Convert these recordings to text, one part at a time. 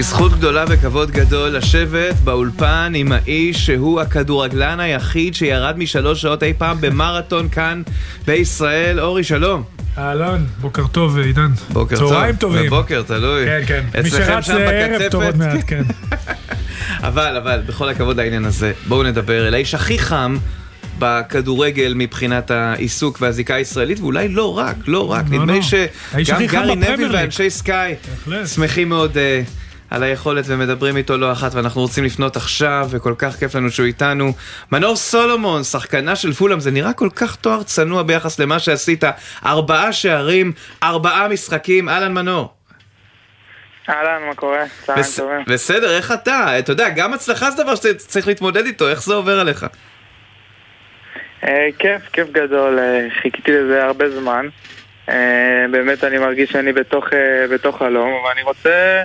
לי זכות גדולה וכבוד גדול לשבת באולפן עם האיש שהוא הכדורגלן היחיד שירד משלוש שעות אי פעם במרתון כאן בישראל. אורי, שלום. אהלן, בוקר טוב עידן. בוקר טוב. צהריים טובים. בוקר, תלוי. כן, כן. מי שרץ שם לערב טוב עוד בקצפת. מעט, כן. אבל, אבל, בכל הכבוד לעניין הזה, בואו נדבר אל האיש הכי חם בכדורגל מבחינת העיסוק והזיקה הישראלית, ואולי לא רק, לא רק. לא, נדמה לי לא. שגם גארי נביל ליג. ואנשי סקאי. שמחים מאוד אה, על היכולת ומדברים איתו לא אחת, ואנחנו רוצים לפנות עכשיו, וכל כך כיף לנו שהוא איתנו. מנור סולומון, שחקנה של פולאם, זה נראה כל כך תואר צנוע ביחס למה שעשית. ארבעה שערים, ארבעה משחקים, אהלן מנור. אהלן, מה קורה? צהריים בס- טובים. בסדר, איך אתה? אתה יודע, גם הצלחה זה דבר שצריך להתמודד איתו, איך זה עובר עליך? אה, כיף, כיף גדול, אה, חיכיתי לזה הרבה זמן. אה, באמת אני מרגיש שאני בתוך, בתוך חלום, ואני רוצה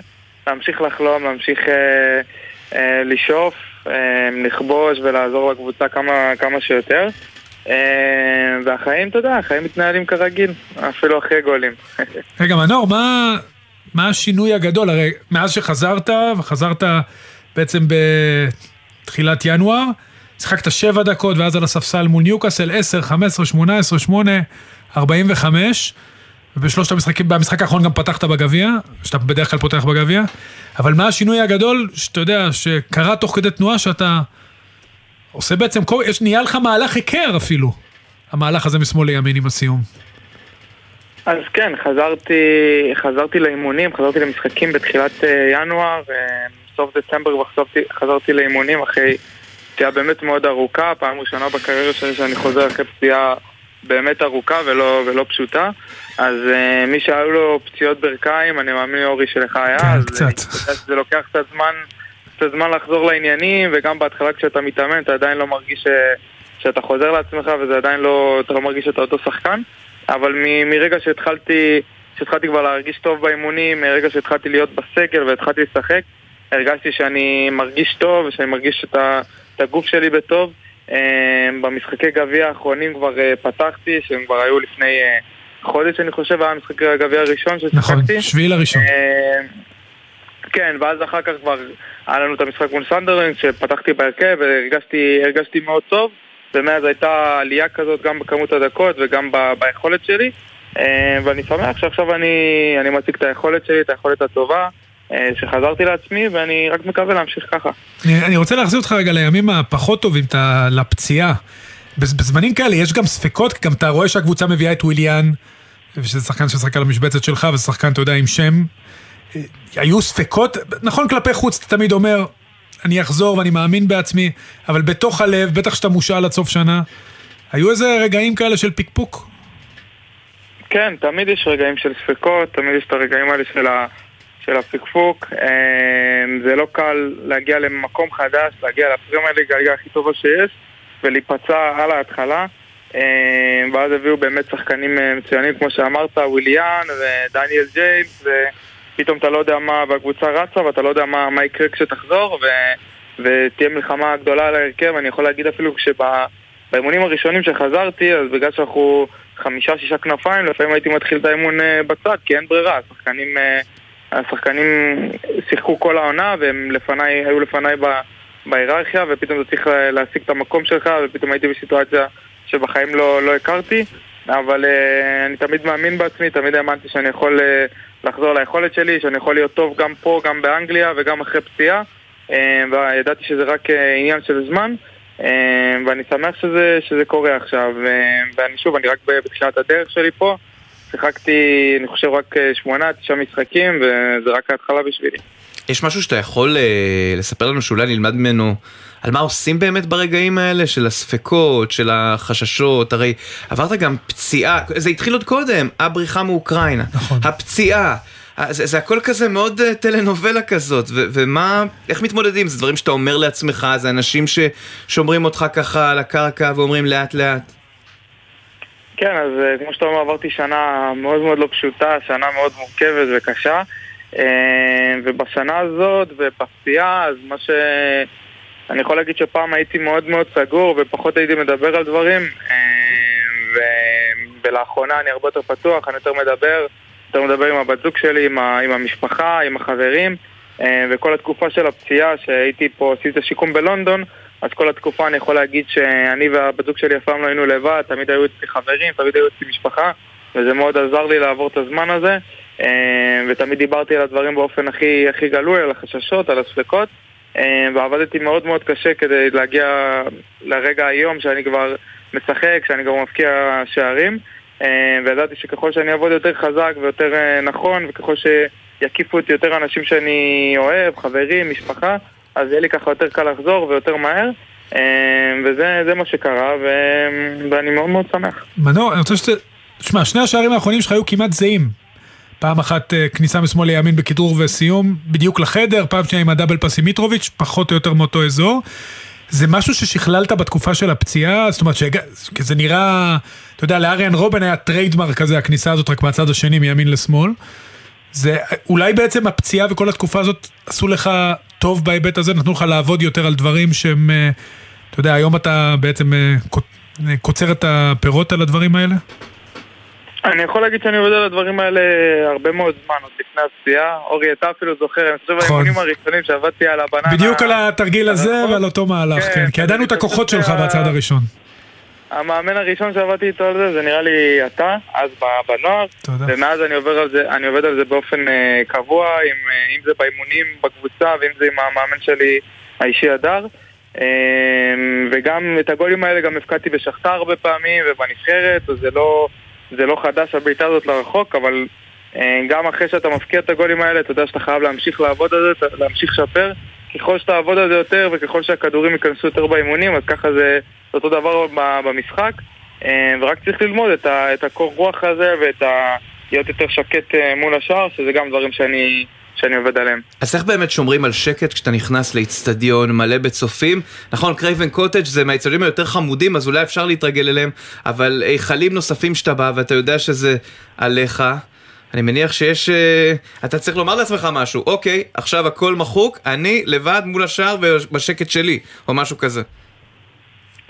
להמשיך לחלום, להמשיך אה, אה, לשאוף, אה, לכבוש ולעזור לקבוצה כמה, כמה שיותר. אה, והחיים, אתה יודע, החיים מתנהלים כרגיל, אפילו אחרי גולים. רגע, מנור, מה, מה השינוי הגדול? הרי מאז שחזרת, וחזרת בעצם בתחילת ינואר, שיחקת שבע דקות ואז על הספסל מול ניוקאסל 10, 15, 18, 8, 45. ובשלושת המשחקים, במשחק האחרון גם פתחת בגביע, שאתה בדרך כלל פותח בגביע, אבל מה השינוי הגדול, שאתה יודע, שקרה תוך כדי תנועה שאתה עושה בעצם, יש, נהיה לך מהלך היכר אפילו, המהלך הזה משמאל לימין עם הסיום. אז כן, חזרתי, חזרתי לאימונים, חזרתי למשחקים בתחילת אה, ינואר, אה, סוף דצמבר כבר חזרתי, חזרתי לאימונים אחרי פציעה באמת מאוד ארוכה, פעם ראשונה בקריירה שלי שאני חוזר אחרי פציעה באמת ארוכה ולא, ולא פשוטה. אז אה, מי שהיו לו פציעות ברכיים, אני מאמין אורי שלך היה, כן, אז קצת. אני יודע שזה לוקח קצת זמן, קצת זמן לחזור לעניינים, וגם בהתחלה כשאתה מתאמן אתה עדיין לא מרגיש אה, שאתה חוזר לעצמך וזה עדיין לא, אתה לא מרגיש שאתה אותו שחקן. אבל מ- מרגע שהתחלתי, שהתחלתי כבר להרגיש טוב באימונים, מרגע שהתחלתי להיות בסגל והתחלתי לשחק, הרגשתי שאני מרגיש טוב ושאני מרגיש את, ה, את הגוף שלי בטוב. אה, במשחקי גביע האחרונים כבר אה, פתחתי, שהם כבר היו לפני אה, חודש אני חושב, היה משחק הגביע הראשון נכון, ששיחקתי. שביעי לראשון. אה, כן, ואז אחר כך כבר היה לנו את המשחק מול סנדרלנד, שפתחתי בהרכב והרגשתי הרגשתי מאוד טוב, ומאז הייתה עלייה כזאת גם בכמות הדקות וגם ב- ביכולת שלי, אה, ואני שמח שעכשיו אני, אני מציג את היכולת שלי, את היכולת הטובה, אה, שחזרתי לעצמי, ואני רק מקווה להמשיך ככה. אני, אני רוצה להחזיר אותך רגע לימים הפחות טובים, לפציעה. בז- בזמנים כאלה יש גם ספקות, כי גם אתה רואה שהקבוצה מביאה את וויליאן, שזה שחקן ששחק על המשבצת שלך, וזה שחקן, אתה יודע, עם שם. היו ספקות, נכון כלפי חוץ, אתה תמיד אומר, אני אחזור ואני מאמין בעצמי, אבל בתוך הלב, בטח שאתה מושאל עד סוף שנה, היו איזה רגעים כאלה של פקפוק? כן, תמיד יש רגעים של ספקות, תמיד יש את הרגעים האלה של, ה, של הפקפוק. אה, זה לא קל להגיע למקום חדש, להגיע לפרמייר ליג, הליגה הכי טובה שיש, ולהיפצע על ההתחלה. אה, ואז הביאו באמת שחקנים אה, מצוינים, כמו שאמרת, וויליאן ודניאל ג'יימס, ופתאום אתה לא יודע מה, והקבוצה רצה, ואתה לא יודע מה, מה יקרה כשתחזור, ו, ותהיה מלחמה גדולה על ההרכב. אני יכול להגיד אפילו כשבאימונים הראשונים שחזרתי, אז בגלל שאנחנו חמישה-שישה כנפיים, לפעמים הייתי מתחיל את האימון אה, בצד, כי אין ברירה, השחקנים, השחקנים שיחקו כל העונה, והם לפניי, היו לפניי בהיררכיה, ופתאום אתה צריך לה- להשיג את המקום שלך, ופתאום הייתי בסיטואציה שבחיים לא, לא הכרתי, אבל אה, אני תמיד מאמין בעצמי, תמיד האמנתי שאני יכול אה, לחזור ליכולת שלי, שאני יכול להיות טוב גם פה, גם באנגליה וגם אחרי פציעה, אה, וידעתי שזה רק אה, עניין של זמן. אה, ואני שמח שזה, שזה קורה עכשיו, אה, ואני שוב, אני רק בתחילת הדרך שלי פה, שיחקתי, אני חושב, רק שמונה, תשעה משחקים, וזה רק ההתחלה בשבילי. יש משהו שאתה יכול לספר לנו שאולי נלמד ממנו על מה עושים באמת ברגעים האלה של הספקות, של החששות, הרי עברת גם פציעה, זה התחיל עוד קודם, הבריחה מאוקראינה, נכון. הפציעה, אה, זה, זה הכל כזה מאוד אה, טלנובלה כזאת, ו- ומה, איך מתמודדים? זה דברים שאתה אומר לעצמך, זה אנשים ששומרים אותך ככה על הקרקע ואומרים לאט לאט. כן, אז אה, כמו שאתה אומר, עברתי שנה מאוד מאוד לא פשוטה, שנה מאוד מורכבת וקשה. ובשנה הזאת, ובפציעה, אז מה ש... אני יכול להגיד שפעם הייתי מאוד מאוד סגור ופחות הייתי מדבר על דברים אה, ו... ולאחרונה אני הרבה יותר פתוח, אני יותר מדבר, יותר מדבר עם הבת זוג שלי, עם, ה... עם המשפחה, עם החברים אה, וכל התקופה של הפציעה, שהייתי פה, עשיתי את השיקום בלונדון, אז כל התקופה אני יכול להגיד שאני והבת זוג שלי אף פעם לא היינו לבד, תמיד היו אצלי חברים, תמיד היו אצלי משפחה, וזה מאוד עזר לי לעבור את הזמן הזה, ותמיד דיברתי על הדברים באופן הכי, הכי גלוי, על החששות, על הספקות, ועבדתי מאוד מאוד קשה כדי להגיע לרגע היום שאני כבר משחק, שאני גם מבקיע שערים. אה, וידעתי שככל שאני אעבוד יותר חזק ויותר אה, נכון, וככל שיקיפו אותי יותר אנשים שאני אוהב, חברים, משפחה, אז יהיה לי ככה יותר קל לחזור ויותר מהר. אה, וזה מה שקרה, ו... ואני מאוד מאוד שמח. מנור, אני רוצה שת... תשמע, שני השערים האחרונים שלך היו כמעט זהים. פעם אחת כניסה משמאל לימין בכדרור וסיום בדיוק לחדר, פעם שנייה עם הדאבל פס עם מיטרוביץ', פחות או יותר מאותו אזור. זה משהו ששכללת בתקופה של הפציעה? זאת אומרת, שהג... זה נראה, אתה יודע, לאריאן רובן היה trademark כזה, הכניסה הזאת רק מהצד השני, מימין לשמאל. זה אולי בעצם הפציעה וכל התקופה הזאת עשו לך טוב בהיבט הזה, נתנו לך לעבוד יותר על דברים שהם, אה, אתה יודע, היום אתה בעצם אה, קוצר את הפירות על הדברים האלה? אני יכול להגיד שאני עובד על הדברים האלה הרבה מאוד זמן, עוד לפני הפציעה. אורי, אתה אפילו זוכר, אני חושב נכון. האימונים הראשונים שעבדתי על הבננה... בדיוק על התרגיל הזה ועל אותו מהלך, כן, כן כי ידענו את הכוחות שלך בצד הראשון. המאמן הראשון שעבדתי איתו על זה, זה נראה לי אתה, אז בנוער. תודה. ומאז אני עובר על זה, אני עובד על זה באופן אה, קבוע, עם, אה, אם זה באימונים בקבוצה ואם זה עם המאמן שלי האישי הדר. אה, וגם את הגולים האלה גם הפקדתי בשכתר הרבה פעמים ובנבחרת, אז זה לא... זה לא חדש הבעיטה הזאת לרחוק, אבל אה, גם אחרי שאתה מפקיע את הגולים האלה, אתה יודע שאתה חייב להמשיך לעבוד על זה, להמשיך לשפר. ככל שאתה עבוד על זה יותר וככל שהכדורים ייכנסו יותר באימונים, אז ככה זה אותו דבר במשחק. אה, ורק צריך ללמוד את הקור רוח הזה ואת ה... להיות יותר שקט אה, מול השער, שזה גם דברים שאני שאני עובד עליהם. אז איך באמת שומרים על שקט כשאתה נכנס לאיצטדיון מלא בצופים? נכון, קרייבן קוטג' זה מהאיצטדיונים היותר חמודים, אז אולי אפשר להתרגל אליהם, אבל היכלים נוספים שאתה בא ואתה יודע שזה עליך, אני מניח שיש... אה, אתה צריך לומר לעצמך משהו, אוקיי, עכשיו הכל מחוק, אני לבד מול השער ובשקט שלי, או משהו כזה.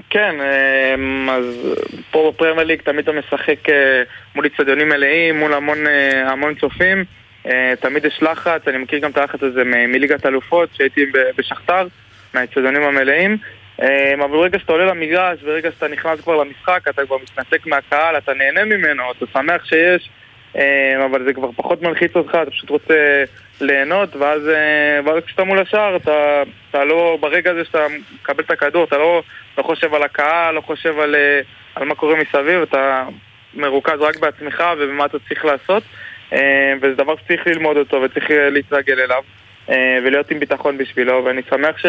כן, אמ, אז פה בפרמייר ליג תמיד אתה משחק אה, מול איצטדיונים מלאים, מול המון, אה, המון צופים. אה, תמיד יש לחץ, אני מכיר גם את הלחץ הזה מליגת אלופות, שהייתי בשכתר, מהאצטדיונים המלאים. אה, אבל ברגע שאתה עולה למגרש, ברגע שאתה נכנס כבר למשחק, אתה כבר מתנתק מהקהל, אתה נהנה ממנו, אתה שמח שיש, אה, אבל זה כבר פחות מלחיץ אותך, אתה פשוט רוצה ליהנות, ואז, ואז כשאתה מול השער, אתה, אתה לא, ברגע הזה שאתה מקבל את הכדור, אתה לא, לא חושב על הקהל, לא חושב על, על מה קורה מסביב, אתה מרוכז רק בעצמך ובמה אתה צריך לעשות. אה, וזה דבר שצריך ללמוד אותו וצריך אה, להתרגל אליו אה, ולהיות עם ביטחון בשבילו, ואני שמח ש...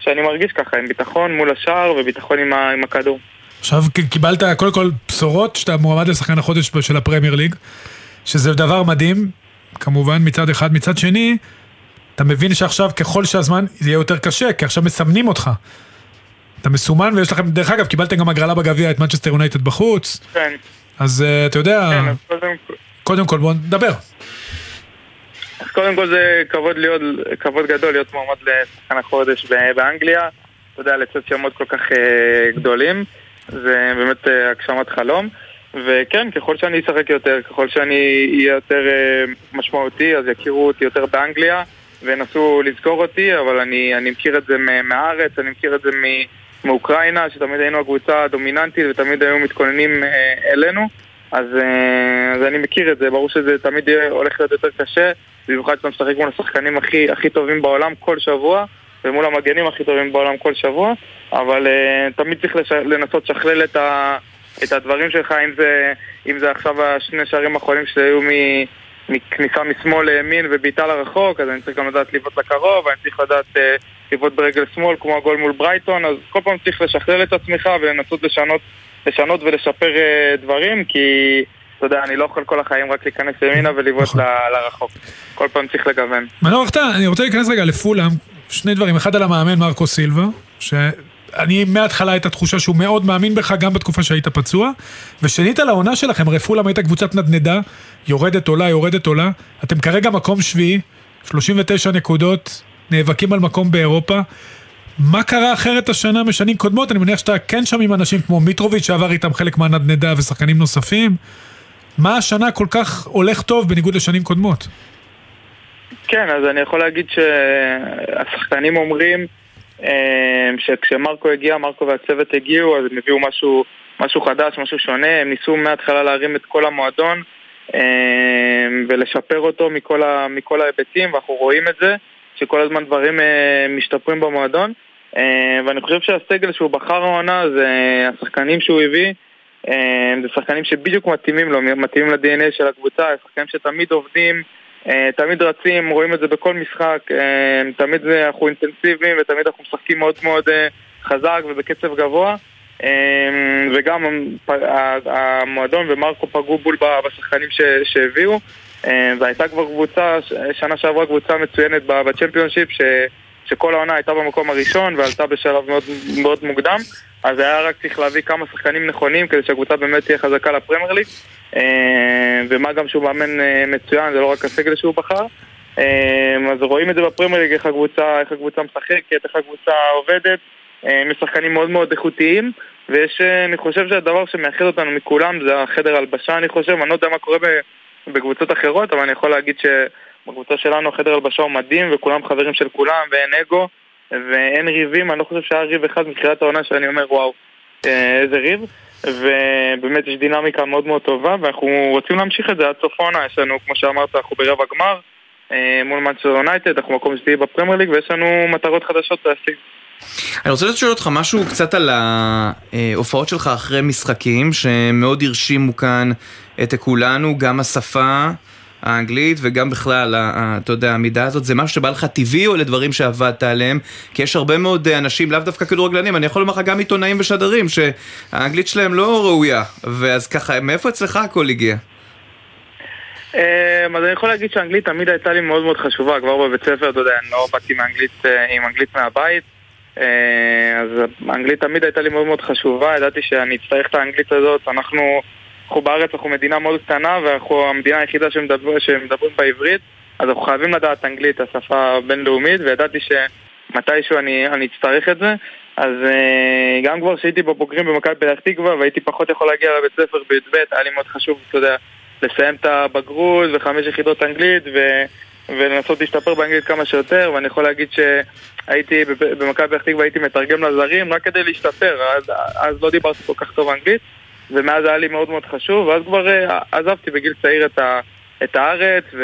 שאני מרגיש ככה, עם ביטחון מול השער וביטחון עם, ה... עם הכדור. עכשיו קיבלת קודם כל בשורות שאתה מועמד לשחקן החודש של הפרמייר ליג, שזה דבר מדהים, כמובן מצד אחד, מצד שני, אתה מבין שעכשיו ככל שהזמן זה יהיה יותר קשה, כי עכשיו מסמנים אותך. אתה מסומן ויש לכם, דרך אגב, קיבלתם גם הגרלה בגביע את מנצ'סטר יונייטד בחוץ. כן. אז אתה יודע... כן, אז קודם, קודם כל בוא נדבר. אז קודם כל זה כבוד, להיות, כבוד גדול להיות מועמד לשחקן החודש באנגליה. אתה יודע, לצאת שמות כל כך uh, גדולים. זה באמת uh, הגשמת חלום. וכן, ככל שאני אשחק יותר, ככל שאני אהיה יותר uh, משמעותי, אז יכירו אותי יותר באנגליה וינסו לזכור אותי, אבל אני, אני מכיר את זה מהארץ, אני מכיר את זה מאוקראינה, שתמיד היינו הקבוצה הדומיננטית ותמיד היו מתכוננים uh, אלינו. אז, אה, אז אני מכיר את זה, ברור שזה תמיד הולך להיות יותר קשה, במיוחד שאתה משחק מול השחקנים הכי, הכי טובים בעולם כל שבוע, ומול המגנים הכי טובים בעולם כל שבוע, אבל uh, תמיד צריך לש... לנסות לשכלל את, ה... את הדברים שלך, אם זה, אם זה עכשיו השני שערים האחרונים שהיו מ... מכניסה משמאל לימין ובעיטה לרחוק, אז אני צריך גם לדעת לבעוט לקרוב, אני צריך לדעת uh, לבעוט ברגל שמאל כמו הגול מול ברייטון, אז כל פעם צריך לשחרר את עצמך ולנסות לשנות לשנות ולשפר אה, דברים, כי אתה יודע, אני לא יכול כל החיים רק להיכנס ימינה ולבעוט נכון. לרחוק. כל פעם צריך לגוון. מנור החטא, אני רוצה להיכנס רגע לפולאם, שני דברים, אחד על המאמן מרקו סילבה, שאני מההתחלה הייתה תחושה שהוא מאוד מאמין בך גם בתקופה שהיית פצוע, ושנית על העונה שלכם, הרי פולאם הייתה קבוצת נדנדה, יורדת עולה, יורדת עולה, אתם כרגע מקום שביעי, 39 נקודות, נאבקים על מקום באירופה. מה קרה אחרת השנה משנים קודמות? אני מניח שאתה כן שם עם אנשים כמו מיטרוביץ' שעבר איתם חלק מהנדנדה ושחקנים נוספים. מה השנה כל כך הולך טוב בניגוד לשנים קודמות? כן, אז אני יכול להגיד שהשחקנים אומרים אה, שכשמרקו הגיע, מרקו והצוות הגיעו, אז הם הביאו משהו, משהו חדש, משהו שונה, הם ניסו מההתחלה להרים את כל המועדון אה, ולשפר אותו מכל, ה, מכל ההיבטים, ואנחנו רואים את זה, שכל הזמן דברים אה, משתפרים במועדון. ואני חושב שהסגל שהוא בחר העונה זה השחקנים שהוא הביא, זה שחקנים שבדיוק מתאימים לו, מתאימים ל-DNA של הקבוצה, שחקנים שתמיד עובדים אה, תמיד רצים, רואים את זה בכל משחק, אה, תמיד אנחנו אינטנסיביים ותמיד אנחנו משחקים מאוד מאוד אה, חזק ובקצב גבוה. וגם המועדון ומרקו פגעו בול בשחקנים שהביאו. והייתה כבר קבוצה, שנה שעברה קבוצה מצוינת בצ'מפיונשיפ שכל העונה הייתה במקום הראשון ועלתה בשלב מאוד, מאוד מוקדם אז היה רק צריך להביא כמה שחקנים נכונים כדי שהקבוצה באמת תהיה חזקה לפרמייר ליג. אה, ומה גם שהוא מאמן אה, מצוין, זה לא רק הסגל שהוא בחר. אה, אז רואים את זה בפרמייר ליג, איך הקבוצה, איך הקבוצה משחקת, איך הקבוצה עובדת. שחקנים מאוד מאוד איכותיים ויש, אני חושב שהדבר שמאחד אותנו מכולם זה החדר הלבשה אני חושב, אני לא יודע מה קורה בקבוצות אחרות אבל אני יכול להגיד שבקבוצה שלנו החדר הלבשה הוא מדהים וכולם חברים של כולם ואין אגו ואין ריבים, אני לא חושב שהיה ריב אחד מתחילת העונה שאני אומר וואו, איזה ריב ובאמת יש דינמיקה מאוד מאוד טובה ואנחנו רוצים להמשיך את זה עד סוף העונה, יש לנו, כמו שאמרת, אנחנו ברבע גמר אה, מול מנצ'סטר יונייטד, אנחנו מקום שתהיי בפרמייר ליג ויש לנו מטרות חדשות להשיג. אני רוצה לשאול אותך משהו קצת על ההופעות שלך אחרי משחקים שמאוד הרשימו כאן את כולנו, גם השפה האנגלית וגם בכלל, אתה יודע, המידה הזאת, זה משהו שבא לך טבעי או לדברים שעבדת עליהם? כי יש הרבה מאוד אנשים, לאו דווקא כדורגלנים, אני יכול לומר לך גם עיתונאים ושדרים, שהאנגלית שלהם לא ראויה, ואז ככה, מאיפה אצלך הכל הגיע? אמ, אז אני יכול להגיד שאנגלית תמיד הייתה לי מאוד מאוד חשובה, כבר בבית ספר, אתה יודע, אני לא באתי אה, עם אנגלית מהבית, אה, אז אנגלית תמיד הייתה לי מאוד מאוד חשובה, ידעתי שאני אצטרך את האנגלית הזאת, אנחנו... אנחנו בארץ, אנחנו מדינה מאוד קטנה ואנחנו המדינה היחידה שמדבר, שמדברים בעברית אז אנחנו חייבים לדעת אנגלית, השפה הבינלאומית וידעתי שמתישהו אני, אני אצטרך את זה. אז uh, גם כבר כשהייתי בבוגרים במכבי פתח תקווה והייתי פחות יכול להגיע לבית ספר בי"ב היה לי מאוד חשוב, אתה יודע, לסיים את הבגרות וחמש יחידות אנגלית ו... ולנסות להשתפר באנגלית כמה שיותר ואני יכול להגיד שהייתי במכבי פתח תקווה הייתי מתרגם לזרים רק כדי להשתפר אז, אז לא דיברתי כל כך טוב אנגלית ומאז היה לי מאוד מאוד חשוב, ואז כבר אה, עזבתי בגיל צעיר את, ה, את הארץ ו,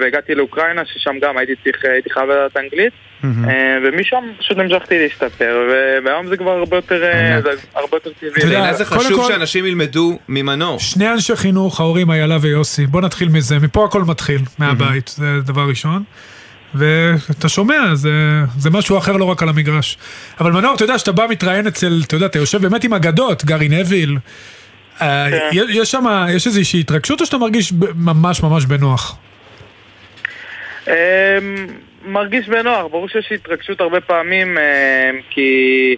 והגעתי לאוקראינה, ששם גם הייתי צריך, הייתי חייב לדעת אנגלית, mm-hmm. ומשם פשוט המשכתי להשתפר, והיום זה כבר הרבה יותר, אה, זה הרבה יותר טבעי. אתה יודע, זה חשוב כל... שאנשים ילמדו ממנור. שני אנשי חינוך, ההורים איילה ויוסי, בוא נתחיל מזה, מפה הכל מתחיל, מהבית, mm-hmm. זה דבר ראשון. ואתה שומע, זה, זה משהו אחר לא רק על המגרש. אבל מנור, אתה יודע, שאתה בא מתראיין אצל, אתה יודע, אתה יושב באמת עם אגדות, גארי נביל, אה, כן. יש שם, יש איזושהי התרגשות או שאתה מרגיש ממש ממש בנוח? אמ, מרגיש בנוח, ברור שיש התרגשות הרבה פעמים, אמ, כי...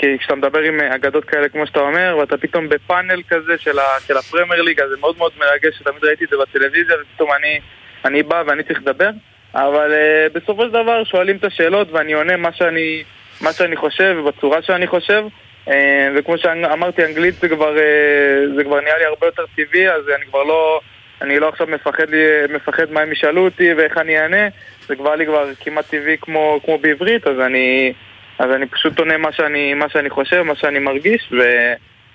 כי כשאתה מדבר עם אגדות כאלה כמו שאתה אומר, ואתה פתאום בפאנל כזה של, ה, של הפרמייר ליג, אז זה מאוד מאוד מרגש, שתמיד ראיתי את זה בטלוויזיה, ופתאום אני, אני בא ואני צריך לדבר. אבל uh, בסופו של דבר שואלים את השאלות ואני עונה מה שאני, מה שאני חושב ובצורה שאני חושב uh, וכמו שאמרתי, אנגלית זה כבר, uh, זה כבר נהיה לי הרבה יותר טבעי אז אני כבר לא, אני לא עכשיו מפחד, לי, מפחד מה הם ישאלו אותי ואיך אני אענה זה כבר לי כבר כמעט טבעי כמו, כמו בעברית אז אני, אז אני פשוט עונה מה שאני, מה שאני חושב, מה שאני מרגיש ו...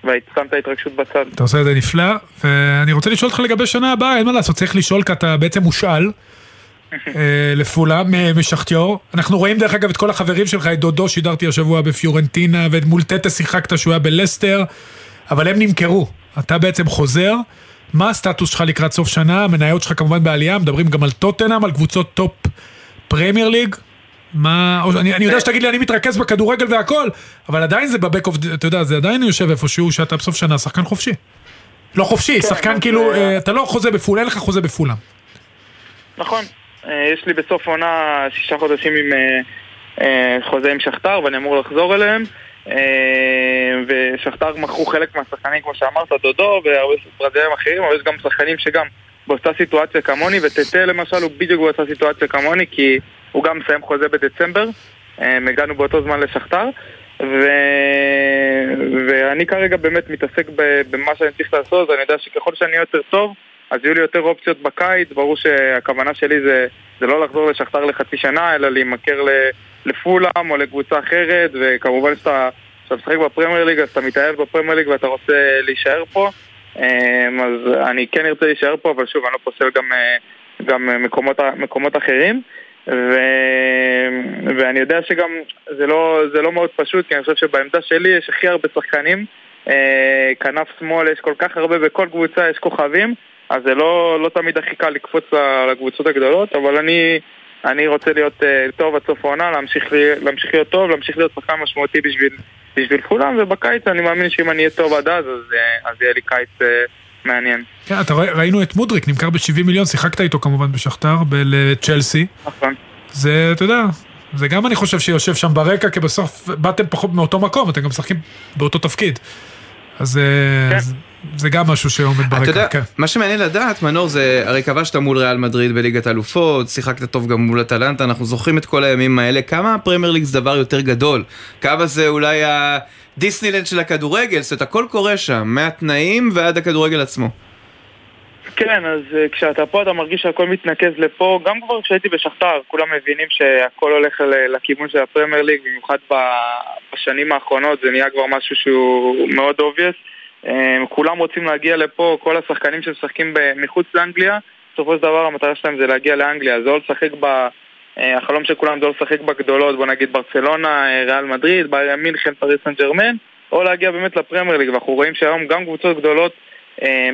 ושם את ההתרגשות בצד. אתה עושה את זה נפלא, ואני רוצה לשאול אותך לגבי שנה הבאה, אין מה לעשות, צריך לשאול כי אתה בעצם מושאל. אה, לפולהאם, משחטאר. אנחנו רואים דרך אגב את כל החברים שלך, את דודו ששידרתי השבוע בפיורנטינה, ואת מול טטה שיחקת שהוא היה בלסטר, אבל הם נמכרו. אתה בעצם חוזר. מה הסטטוס שלך לקראת סוף שנה? המניות שלך כמובן בעלייה, מדברים גם על טוטנהאם, על קבוצות top פרמייר ליג. מה, אני, אני יודע שתגיד לי אני מתרכז בכדורגל והכל, אבל עדיין זה ב back of, אתה יודע, זה עדיין יושב איפשהו שאתה בסוף שנה שחקן חופשי. לא חופשי, כן, שחקן כאילו, זה... אה, אתה לא חוזה בפולהאם, אין לך חוזה בפולהאם. נכון, אה, יש לי בסוף עונה שישה חודשים עם אה, אה, חוזה עם שכתר ואני אמור לחזור אליהם. ושכתר מכרו חלק מהשחקנים כמו שאמרת, דודו והרבה ברזילאים אחרים אבל יש גם שחקנים שגם באותה סיטואציה כמוני וטטה למשל הוא בדיוק באותה סיטואציה כמוני כי הוא גם מסיים חוזה בדצמבר. הגענו באותו זמן לשכתר. ו... ואני כרגע באמת מתעסק במה שאני צריך לעשות, ואני יודע שככל שאני יותר טוב, אז יהיו לי יותר אופציות בקיץ, ברור שהכוונה שלי זה, זה לא לחזור לשכתר לחצי שנה, אלא להימכר לפולאם או לקבוצה אחרת, וכמובן שאתה משחק בפרמייר ליג, אז אתה מתאהב בפרמייר ליג ואתה רוצה להישאר פה. אמ, אז אני כן ארצה להישאר פה, אבל שוב, אני לא פוסל גם, אה, גם מקומות, מקומות אחרים. ו... ואני יודע שגם זה לא, זה לא מאוד פשוט, כי אני חושב שבעמדה שלי יש הכי הרבה שחקנים. אה, כנף שמאל יש כל כך הרבה, בכל קבוצה יש כוכבים, אז זה לא, לא תמיד הכי קל לקפוץ לקבוצות הגדולות, אבל אני, אני רוצה להיות uh, טוב עד סוף העונה, להמשיך, להמשיך להיות טוב, להמשיך להיות שחקן משמעותי בשביל, בשביל כולם, ובקיץ אני מאמין שאם אני אהיה טוב עד אז, אז, אה, אז יהיה לי קיץ uh, מעניין. כן, אתה רואה, ראינו את מודריק, נמכר ב-70 מיליון, שיחקת איתו כמובן בשכתר, לצ'לסי. נכון. זה, אתה יודע, זה גם אני חושב שיושב שם ברקע, כי בסוף באתם פחות מאותו מקום, אתם גם משחקים באותו תפקיד. אז כן. זה, זה גם משהו שעומד ברקע. אתה יודע, כן. מה שמעניין לדעת, מנור, זה הרי כבשת מול ריאל מדריד בליגת האלופות, שיחקת טוב גם מול אטלנטה, אנחנו זוכרים את כל הימים האלה. כמה הפרמייר ליג זה דבר יותר גדול? כמה זה אולי הדיסנילנד של הכדורגל? זאת אומרת, הכל קורה שם, מהתנאים ועד הכדורגל עצמו. כן, אז uh, כשאתה פה אתה מרגיש שהכל מתנקז לפה, גם כבר כשהייתי בשכתר, כולם מבינים שהכל הולך לכיוון של הפרמייר ליג, במיוחד בשנים האחרונות זה נהיה כבר משהו שהוא מאוד obvious. אממ, כולם רוצים להגיע לפה, כל השחקנים שמשחקים מחוץ לאנגליה, בסופו של דבר המטרה שלהם זה להגיע לאנגליה, זה או לשחק ב... אה, החלום של כולם זה או לשחק בגדולות, בוא נגיד ברצלונה, ריאל מדריד, באיירן מינכן, פריס סן ג'רמן, או להגיע באמת לפרמייר ליג, ואנחנו רואים שהיום גם קבוצות גדולות אה,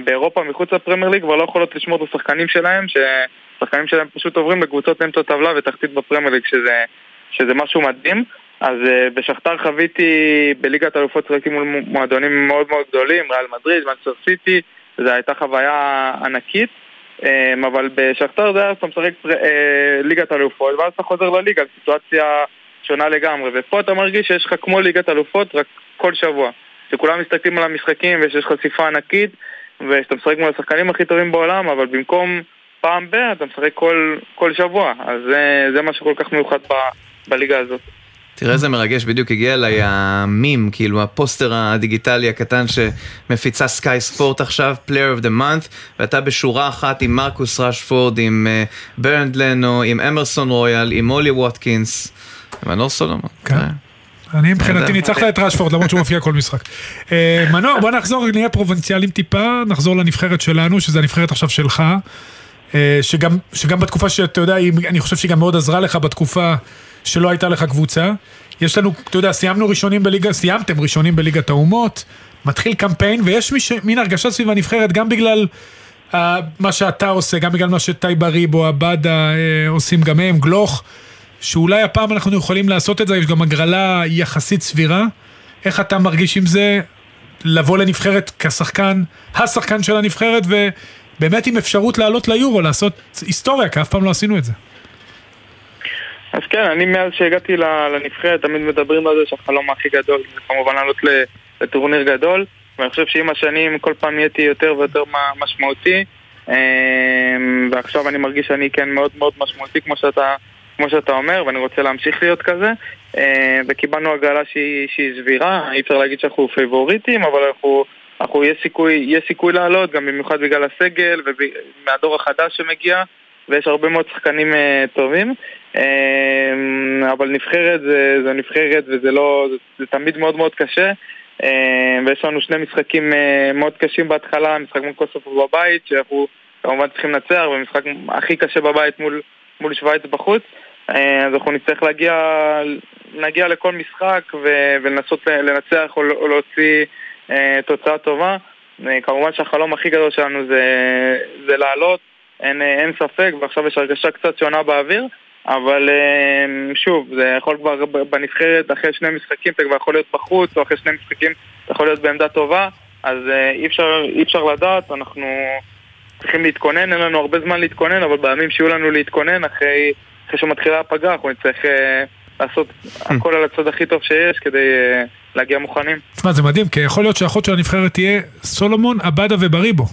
באירופה מחוץ לפרמייר ליג כבר לא יכולות לשמור את השחקנים שלהם, שהשחקנים שלהם פשוט עוברים לקבוצות אמצע טבלה ותחתית בפרמייר ליג, שזה, שזה משהו מדהים. אז uh, בשכתר חוויתי בליגת האלופות שחקים מול מועדונים מאוד מאוד גדולים, ריאל מדריד, מנצ'ר סיטי, זו הייתה חוויה ענקית. Um, אבל בשכתר זה היה שאתה משחק ליגת אלופות, ואז אתה חוזר לליגה, סיטואציה שונה לגמרי. ופה אתה מרגיש שיש לך כמו ליגת אלופות, רק כל שבוע. שכולם מסתכלים על המשחקים ושיש חשיפה ענקית ושאתה משחק מול השחקנים הכי טובים בעולם, אבל במקום פעם ב- אתה משחק כל, כל שבוע, אז זה, זה מה שכל כך מיוחד ב, בליגה הזאת. תראה איזה מרגש, בדיוק הגיע אליי המים, כאילו הפוסטר הדיגיטלי הקטן שמפיצה סקאי ספורט עכשיו, Player of the Month, ואתה בשורה אחת עם מרקוס רשפורד, עם ברנד אה, לנו, עם אמרסון רויאל, עם אולי ווטקינס, מנור סולומון. כן. אני מבחינתי ניצחת את ראשפורד למרות שהוא מופיע כל משחק. אה, מנור בוא נחזור נהיה פרובינציאלים טיפה נחזור לנבחרת שלנו שזה הנבחרת עכשיו שלך. אה, שגם, שגם בתקופה שאתה יודע, אני חושב שהיא גם מאוד עזרה לך בתקופה שלא הייתה לך קבוצה. יש לנו, אתה יודע, סיימנו ראשונים בליגה, סיימתם ראשונים בליגת האומות, מתחיל קמפיין, ויש מיש, מין הרגשה סביב הנבחרת, גם בגלל uh, מה שאתה עושה, גם בגלל מה שטייבה ריבו, עבדה uh, עושים גם הם, גלוך. שאולי הפעם אנחנו יכולים לעשות את זה, יש גם הגרלה יחסית סבירה. איך אתה מרגיש עם זה לבוא לנבחרת כשחקן, השחקן של הנבחרת, ובאמת עם אפשרות לעלות ליורו, לעשות היסטוריה, כי אף פעם לא עשינו את זה. אז כן, אני מאז שהגעתי לנבחרת תמיד מדברים על זה שהחלום הכי גדול זה כמובן לעלות לטורניר גדול ואני חושב שעם השנים כל פעם נהייתי יותר ויותר משמעותי אמ, ועכשיו אני מרגיש שאני כן מאוד מאוד משמעותי כמו שאתה כמו שאתה אומר, ואני רוצה להמשיך להיות כזה. אה, וקיבלנו הגרלה שהיא, שהיא סבירה, אי אפשר להגיד שאנחנו פייבוריטים, אבל אנחנו, אנחנו יש, סיכוי, יש סיכוי לעלות, גם במיוחד בגלל הסגל ומהדור החדש שמגיע, ויש הרבה מאוד שחקנים uh, טובים. Uh, אבל נבחרת זה, זה נבחרת וזה לא, זה, זה תמיד מאוד מאוד קשה. ויש לנו שני משחקים מאוד קשים בהתחלה, משחק מול קוסופו בבית, שאנחנו כמובן צריכים לנצח, ומשחק הכי קשה בבית מול, מול שווייץ בחוץ. אה, אז אנחנו נצטרך להגיע, להגיע לכל משחק ולנסות לנצח או להוציא אה, תוצאה טובה. אה, כמובן שהחלום הכי גדול שלנו זה, זה לעלות, אין, אין ספק, ועכשיו יש הרגשה קצת שונה באוויר, אבל שוב, זה יכול כבר בנבחרת, אחרי שני משחקים אתה כבר יכול להיות בחוץ, או אחרי שני משחקים אתה יכול להיות בעמדה טובה, אז אי אפשר, אי אפשר לדעת, אנחנו צריכים להתכונן, אין לנו הרבה זמן להתכונן, אבל בימים שיהיו לנו להתכונן, אחרי אחרי שמתחילה הפגרה אנחנו נצטרך אה, לעשות הכל על הצד הכי טוב שיש כדי אה, להגיע מוכנים. תשמע, זה מדהים, כי יכול להיות שהאחות של הנבחרת תהיה סולומון, עבדה ובריבו,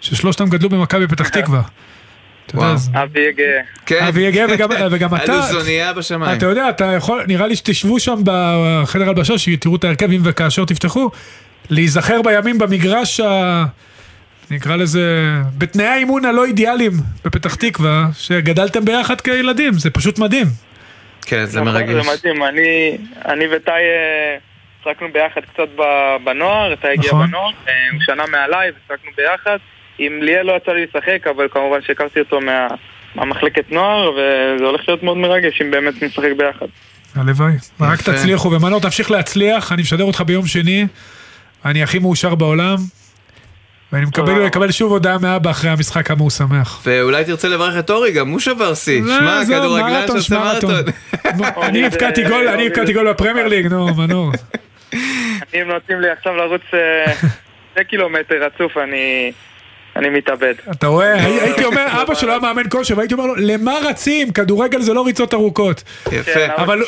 ששלושתם גדלו במכבי פתח תקווה. אבי יגה. כן. אבי יגה וגם אתה. אלוזוניה בשמיים. אתה יודע, אתה יכול, נראה לי שתשבו שם בחדר הלבשה, שתראו את ההרכב אם וכאשר תפתחו, להיזכר בימים במגרש נקרא לזה, בתנאי האימון הלא אידיאליים בפתח תקווה, שגדלתם ביחד כילדים, זה פשוט מדהים. כן, זה נכון, מרגש. זה מדהים, אני, אני וטי אה, שחקנו ביחד קצת ב- בנוער, טי הגיע נכון. בנוער, אה, שנה מעליי ושחקנו ביחד. עם ליאל לא יצא לי לשחק, אבל כמובן שהכרתי אותו מה, מהמחלקת נוער, וזה הולך להיות מאוד מרגש אם באמת נשחק ביחד. הלוואי. רק. תצליחו, ומנור תמשיך להצליח, אני משדר אותך ביום שני, אני הכי מאושר בעולם, ואני מקבל. מקבל שוב הודעה מאבא אחרי המשחק כמה הוא שמח. ואולי תרצה לברך את אורי, גם הוא שבר שיא. זה- שמע, כדורגלן שעושה מרתון. אני זה- הבקעתי גול, אני הבקעתי גול בפרמייר ליג, נו, מנור. אם נותנים לי עכשיו לרוץ אה, שני קילומטר רצוף, אני, אני מתאבד. אתה רואה, הי- הייתי אומר, אבא שלו היה מאמן כושר, והייתי אומר לו, למה רצים? כדורגל זה לא ריצות ארוכות. יפה. כן, אבל-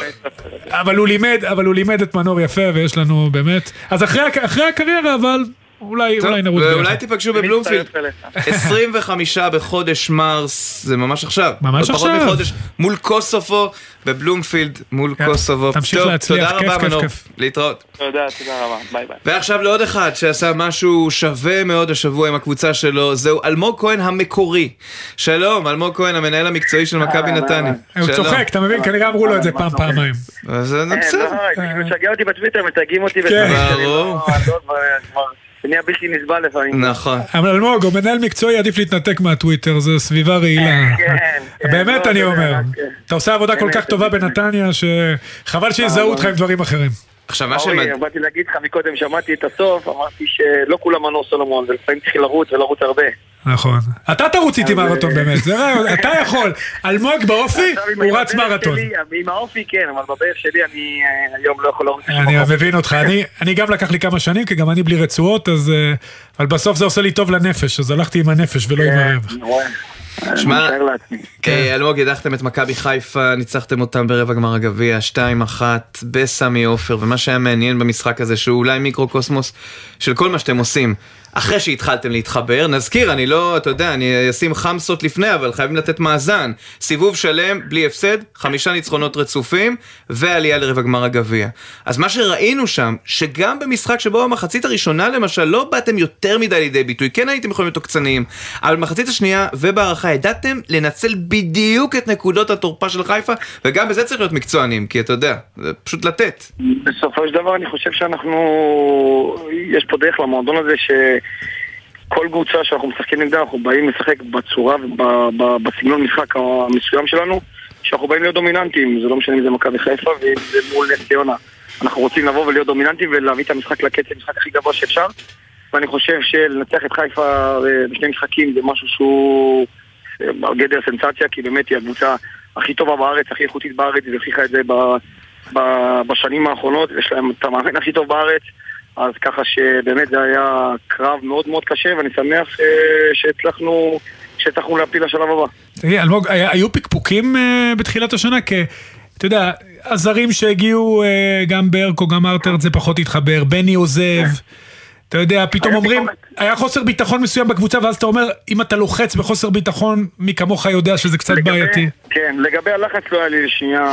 אבל הוא לימד, אבל הוא לימד את מנור יפה, ויש לנו באמת... אז אחרי הקריירה, אבל אולי טוב, אולי נרוץ ואולי ביחד. תיפגשו אני בבלומפילד. מצטרף אליך. 25 בחודש מרס, זה ממש עכשיו. ממש עכשיו. מחודש, מול קוסובו, בבלומפילד, מול יאללה, קוסובו. תמשיך טוב, להצליח, תודה כיף, רבה כיף, מנור. כיף. להתראות. תודה, תודה רבה, ביי ביי. ועכשיו לעוד אחד שעשה משהו שווה מאוד השבוע עם הקבוצה שלו, זהו אלמוג כהן המקורי. שלום, אלמוג כהן, המנהל המקצועי של מכבי אהלן, נתניה. אהלן. הוא שלום. צוחק, אתה מבין? כנראה אמרו לו את זה פעם, פעמיים. זה בסדר. אה, משגע אותי בטוויטר, מתייגים אותי כן. ברור. לא, לא, זה נהיה בלתי נסבל לפעמים. נכון. אבל אלמוג, הוא מנהל מקצועי, עדיף להתנתק מהטוויטר, זו סביבה רעילה. כן, כן, באמת לא, אני זה אומר. כן. אתה עושה עבודה כל כך טובה. בנתניה, שחבל שיזהו אותך עם דברים אחרים. עכשיו מה שמד... אורי, באתי להגיד לך מקודם, שמעתי את הסוף, אמרתי שלא כולם מנור סולומון, ולפעמים צריך לרוץ ולרוץ הרבה. נכון. אתה תרוץ איתי מרתון אה, באמת, זה רעיון, אתה יכול. אלמוג באופי, הוא רץ מרתון. עם האופי כן, אבל בברך שלי אני אה, היום לא יכול לרוץ. אני. מבין אותך, אני, אני גם לקח לי כמה שנים, כי גם אני בלי רצועות, אז... אה, אבל בסוף זה עושה לי טוב לנפש, אז הלכתי עם הנפש ולא עם כן, הרווח. שמע. כן, אלמוג, הדחתם את מכבי חיפה, ניצחתם אותם ברבע גמר הגביע, 2-1 בסמי עופר, ומה שהיה מעניין במשחק הזה, שהוא אולי מיקרו-קוסמוס של כל מה שאתם עושים. אחרי שהתחלתם להתחבר, נזכיר, אני לא, אתה יודע, אני אשים חמסות לפני, אבל חייבים לתת מאזן. סיבוב שלם, בלי הפסד, חמישה ניצחונות רצופים, ועלייה לרבע גמר הגביע. אז מה שראינו שם, שגם במשחק שבו במחצית הראשונה למשל, לא באתם יותר מדי לידי ביטוי, כן הייתם יכולים להיות עוקצניים, אבל במחצית השנייה ובהערכה ידעתם לנצל בדיוק את נקודות התורפה של חיפה, וגם בזה צריך להיות מקצוענים, כי אתה יודע, זה פשוט לתת. בסופו של דבר אני חושב שאנחנו, יש פה דרך למועדון הזה שכל קבוצה שאנחנו משחקים נגדה אנחנו באים לשחק בצורה ובסגנון משחק המסוים שלנו שאנחנו באים להיות דומיננטיים, זה לא משנה אם זה מכבי חיפה ואם זה מול נס ציונה. אנחנו רוצים לבוא ולהיות דומיננטיים ולהביא את המשחק לקצב, המשחק הכי גבוה שאפשר. ואני חושב שלנצח את חיפה אה, בשני משחקים זה משהו שהוא אה, בגדר סנסציה כי באמת היא הקבוצה הכי טובה בארץ, הכי איכותית בארץ, היא הוכיחה את זה בשנים האחרונות, יש להם את המאמן הכי טוב בארץ, אז ככה שבאמת זה היה קרב מאוד מאוד קשה, ואני שמח אה, שהצלחנו, שהצלחנו להפיל לשלב הבא. תגיד, אלמוג, היו פקפוקים אה, בתחילת השנה? כי, אתה יודע, הזרים שהגיעו, אה, גם ברקו, גם ארטרד, זה פחות התחבר, בני עוזב. אתה יודע, פתאום היה אומרים, ביקורת. היה חוסר ביטחון מסוים בקבוצה, ואז אתה אומר, אם אתה לוחץ בחוסר ביטחון, מי כמוך יודע שזה קצת לגבי- בעייתי. כן, לגבי הלחץ לא היה לי לשנייה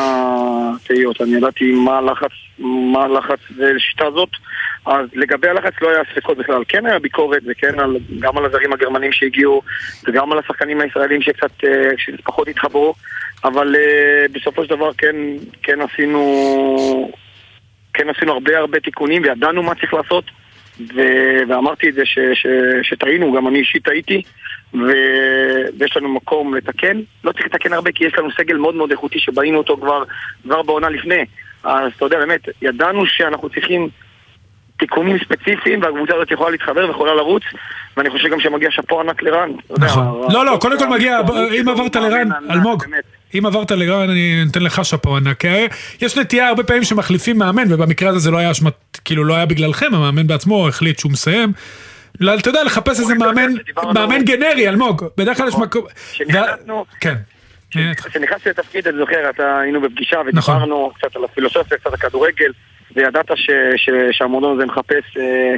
תהיות, אני ידעתי מה הלחץ, מה הלחץ לשיטה הזאת, אז לגבי הלחץ לא היה ספקות בכלל. כן היה ביקורת, וכן על, גם על הזרים הגרמנים שהגיעו, וגם על השחקנים הישראלים שקצת, אה, שפחות התחברו, אבל אה, בסופו של דבר כן, כן עשינו, כן עשינו הרבה הרבה תיקונים, וידענו מה צריך לעשות. ו- ואמרתי את זה ש- ש- שטעינו, גם אני אישית טעיתי, ו- ויש לנו מקום לתקן. לא צריך לתקן הרבה כי יש לנו סגל מאוד מאוד איכותי שבנינו אותו כבר, כבר בעונה לפני. אז אתה יודע, באמת, ידענו שאנחנו צריכים תיקונים ספציפיים והקבוצה הזאת יכולה להתחבר ויכולה לרוץ, ואני חושב גם שמגיע שאפו ענק לרן. נכון. לא, לא, קודם כל מגיע, אם עברת לרן, אלמוג. אם עברת לרן, אני נותן לך שאפו ענק. כי יש נטייה הרבה פעמים שמחליפים מאמן, ובמקרה הזה זה לא היה אשמת, כאילו לא היה בגללכם, המאמן בעצמו החליט שהוא מסיים. לא, אתה יודע, לחפש איזה אתה יודע, מאמן, מאמן גנרי, אלמוג. בדרך כלל יש נכון. מקום... כן. כשנכנסתי לתפקיד, אני זוכר, היינו בפגישה נכון. ודיברנו קצת על הפילוסופיה, קצת על הכדורגל, וידעת ש, ש, שהמועדון הזה מחפש אה,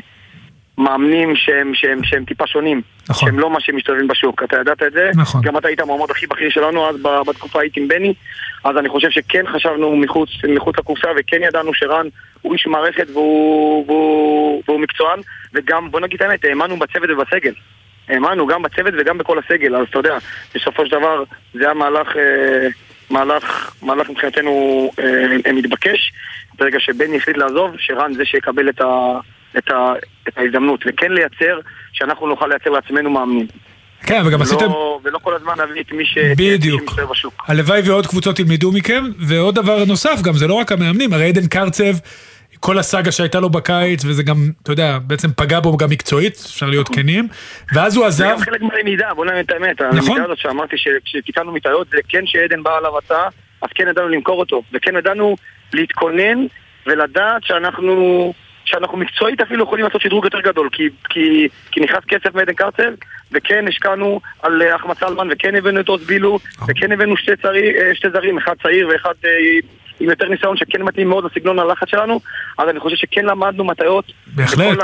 מאמנים שהם, שהם, שהם טיפה שונים, נכון. שהם לא מה שהם משתלבים בשוק, אתה ידעת את זה? נכון. גם אתה היית המועמד הכי בכיר שלנו אז בתקופה הייתי עם בני, אז אני חושב שכן חשבנו מחוץ, מחוץ לקופסה וכן ידענו שרן הוא איש מערכת והוא, והוא, והוא מקצוען, וגם בוא נגיד את האמת, האמנו בצוות ובסגל. האמנו גם בצוות וגם בכל הסגל, אז אתה יודע, בסופו של דבר זה היה מהלך, אה, מהלך, מהלך מבחינתנו אה, מתבקש. ברגע שבני החליט לעזוב, שרן זה שיקבל את, ה, את, ה, את ההזדמנות, וכן לייצר, שאנחנו נוכל לייצר לעצמנו מאמנים. כן, וגם ולא, עשיתם... ולא כל הזמן להביא את מי ש... בדיוק. מי שמסתובב בשוק. הלוואי ועוד קבוצות ילמדו מכם, ועוד דבר נוסף, גם זה לא רק המאמנים, הרי עדן קרצב, כל הסאגה שהייתה לו בקיץ, וזה גם, אתה יודע, בעצם פגע בו גם מקצועית, אפשר להיות כנים, ואז הוא זה עזב, גם חלק מהלמידה, בוא נאמר את האמת. נכון. הלמידה הזאת שאמרתי שכשתיקנו מטעויות, זה כן שעדן בא עליו הצעה, אז כן ידענו למכור אותו, וכן ידענו להתכונן ולדעת שאנחנו... שאנחנו מקצועית אפילו יכולים לעשות שדרוג יותר גדול. כי, כי, כי נכנס כסף מעדן קרצב וכן השקענו על אה, אחמד סלמן וכן הבאנו את עוז בילו וכן הבאנו שתי, צרי, אה, שתי זרים, אחד צעיר ואחד אה, עם יותר ניסיון שכן מתאים מאוד לסגנון הלחץ שלנו אז אני חושב שכן למדנו מטעיות בהחלט.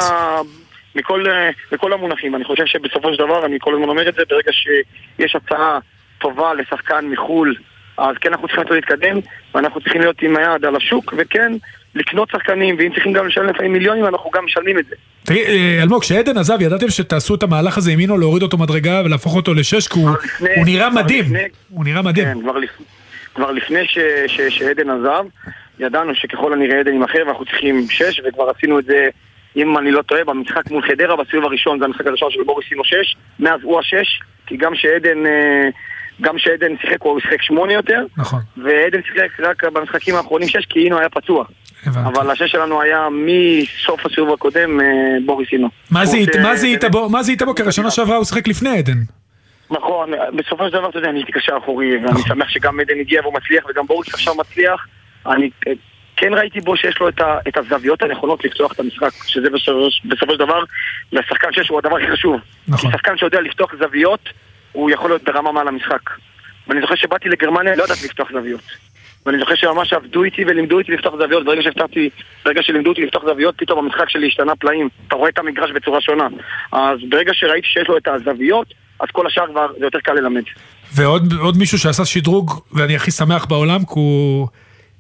מכל, אה, מכל המונחים אני חושב שבסופו של דבר, אני כל הזמן אומר את זה, ברגע שיש הצעה טובה לשחקן מחו"ל אז כן אנחנו צריכים להתקדם ואנחנו צריכים להיות עם היד על השוק וכן לקנות שחקנים ואם צריכים גם לשלם לפעמים מיליונים אנחנו גם משלמים את זה תגיד, אה, אלמוג, כשעדן עזב, ידעתם שתעשו את המהלך הזה ימינו להוריד אותו מדרגה ולהפוך אותו לשש, כי הוא- לפני- הוא נראה מדהים, לפני- הוא נראה מדהים. כן, כבר, לפ... כבר לפני ש... ש... שעדן עזב ידענו שככל הנראה עדן יימכר ואנחנו צריכים שש וכבר עשינו את זה אם אני לא טועה במשחק מול חדרה בסיבוב הראשון זה המשחק הראשון של בוריס סינו שש מאז הוא השש כי גם שעדן אה, גם שעדן שיחק הוא שיחק שמונה יותר נכון, ועדן שיחק רק במשחקים האחרונים שש כי אינו היה פצוע הבנתי. אבל השש שלנו היה מסוף הסיבוב הקודם אה, בוריס סינו מה זיהית- בו, מה זיהית בו? כי השנה שעברה הוא שיחק לפני עדן. נכון, בסופו של דבר, אתה יודע, אני הייתי קשר אחורי, ואני נכון. שמח שגם עדן הגיע והוא מצליח, וגם בוריס עכשיו מצליח. אני אה, כן ראיתי בו שיש לו את, ה, את הזוויות הנכונות לפתוח את המשחק, שזה בסופו, בסופו של דבר, לשחקן שיש הוא הדבר הכי חשוב. נכון. כי שחקן שיודע לפתוח זוויות, הוא יכול להיות ברמה מעל המשחק. ואני זוכר שבאתי לגרמניה, לא ידעתי לפתוח זוויות. ואני זוכר שממש עבדו איתי ולימדו אותי לפתוח זוויות, ברגע שהפתחתי, ברגע שלימדו אותי לפתוח זוויות, פתאום המשחק שלי השתנה פלאים. אתה רואה את המגרש בצורה שונה. אז ברגע שראיתי שיש לו את הזוויות, אז כל השאר כבר זה יותר קל ללמד. ועוד עוד מישהו שעשה שדרוג, ואני הכי שמח בעולם, כי הוא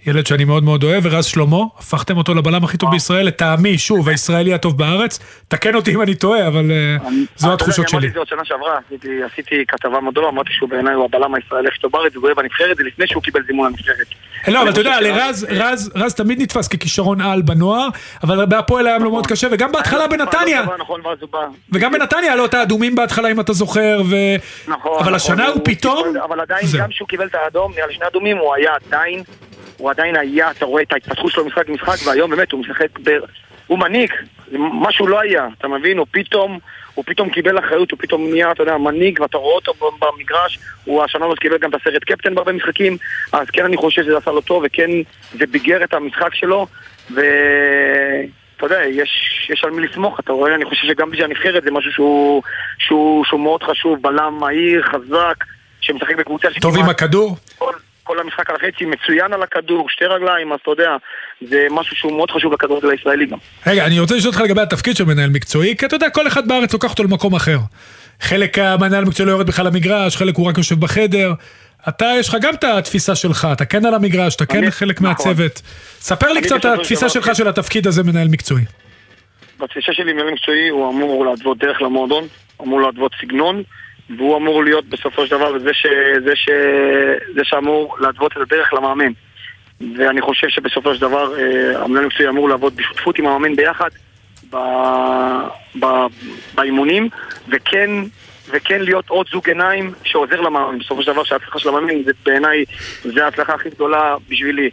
ילד שאני מאוד מאוד אוהב, ורז שלמה, הפכתם אותו לבלם הכי טוב בישראל, לטעמי, שוב, הישראלי הטוב בארץ. תקן אותי אם אני טועה, אבל אה, זו אתה התחושות שלי. אמרתי את זה עוד שנה שעברה, עשיתי, כתבה מאוד גדולה, אמרתי שהוא בעיניי הוא הבלם הישראלי הכי טוב בארץ, והוא אוהב בנבחרת, זה לפני שהוא קיבל זימון לנבחרת. לא, אבל אתה יודע, אני לרז, רז, תמיד נתפס ככישרון על בנוער, אבל בהפועל היה לו מאוד קשה, וגם בהתחלה בנתניה, נכון. וגם בנתניה היה לו את האדומים בהתחלה, אם אתה זוכר. נכון. אבל נכון, השנה הוא פתאום... אבל עדיין. גם כשהוא קיבל את האדום, נראה לי שני אדומים, הוא היה עדיין, הוא עדיין היה, אתה רואה את ההתפתחות שלו משחק משחק, והיום באמת הוא משחק ב... הוא מנהיג, משהו לא היה, אתה מבין? הוא פתאום, הוא פתאום קיבל אחריות, הוא פתאום נהיה, אתה יודע, מנהיג, ואתה רואה אותו במגרש, הוא השנה הזאת קיבל גם את הסרט קפטן בהרבה משחקים, אז כן אני חושב שזה עשה לו טוב, וכן זה ביגר את המשחק שלו, ו... אתה יודע, יש, יש על מי לסמוך, אתה רואה, אני חושב שגם בשביל הנבחרת זה משהו שהוא, שהוא, שהוא מאוד חשוב, בלם מהיר, חזק, שמשחק בקבוצה טוב עם הכדור. כל, כל המשחק על החצי מצוין על הכדור, שתי רגליים, אז אתה יודע, זה משהו שהוא מאוד חשוב לכדורגל הישראלי גם. רגע, אני רוצה לשאול אותך לגבי התפקיד של מנהל מקצועי, כי אתה יודע, כל אחד בארץ לוקח אותו למקום אחר. חלק המנהל המקצועי לא יורד בכלל למגרש, חלק הוא רק יושב בחדר. אתה, יש לך גם את התפיסה שלך, אתה כן על המגרש, אתה כן חלק נכון. מהצוות. ספר לי קצת התפיסה שלך של התפקיד הזה, מנהל מקצועי. בתפיסה שלי מנהל מקצועי הוא אמור להתוות דרך למועדון, אמור להתוות סגנון, והוא אמור להיות בסופו של דבר זה, ש, זה, ש, זה שאמור להתוות את הדרך למאמן. ואני חושב שבסופו של דבר אה, המנהל המקצועי אמור לעבוד בשותפות עם המאמן ביחד ב, ב, באימונים, וכן, וכן להיות עוד זוג עיניים שעוזר למאמן. בסופו של דבר שההצלחה של המאמן זה בעיניי, זה ההצלחה הכי גדולה בשבילי.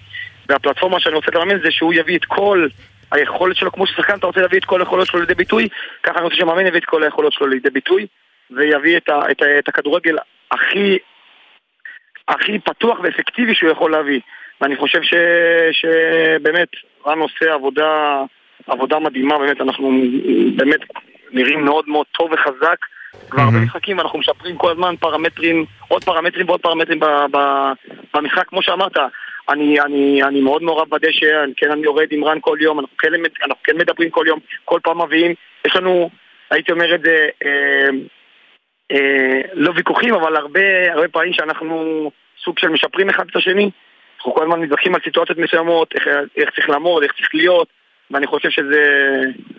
והפלטפורמה שאני רוצה למאמן זה שהוא יביא את כל היכולת שלו, כמו ששחקן אתה רוצה להביא את כל היכולות שלו לידי ביטוי, ככה אני רוצה שהמאמן יביא את כל היכולות שלו לידי ביטוי, ויביא את, ה, את, ה, את הכדורגל הכי, הכי פתוח ואפקטיבי שהוא יכול להביא. ואני חושב ש, שבאמת, רן עושה עבודה, עבודה מדהימה, באמת, אנחנו באמת נראים מאוד מאוד טוב וחזק. כבר הרבה משחקים ואנחנו משפרים כל הזמן פרמטרים, עוד פרמטרים ועוד פרמטרים ב, ב, במשחק, כמו שאמרת. אני, אני, אני מאוד מעורב בדשא, אני, כן אני יורד עם רן כל יום, אנחנו כן, אנחנו כן מדברים כל יום, כל פעם מביאים, יש לנו, הייתי אומר את זה, אה, אה, לא ויכוחים, אבל הרבה, הרבה פעמים שאנחנו סוג של משפרים אחד את השני, אנחנו כל הזמן מתווכחים על סיטואציות מסוימות, איך, איך צריך לעמוד, איך צריך להיות, ואני חושב שזה,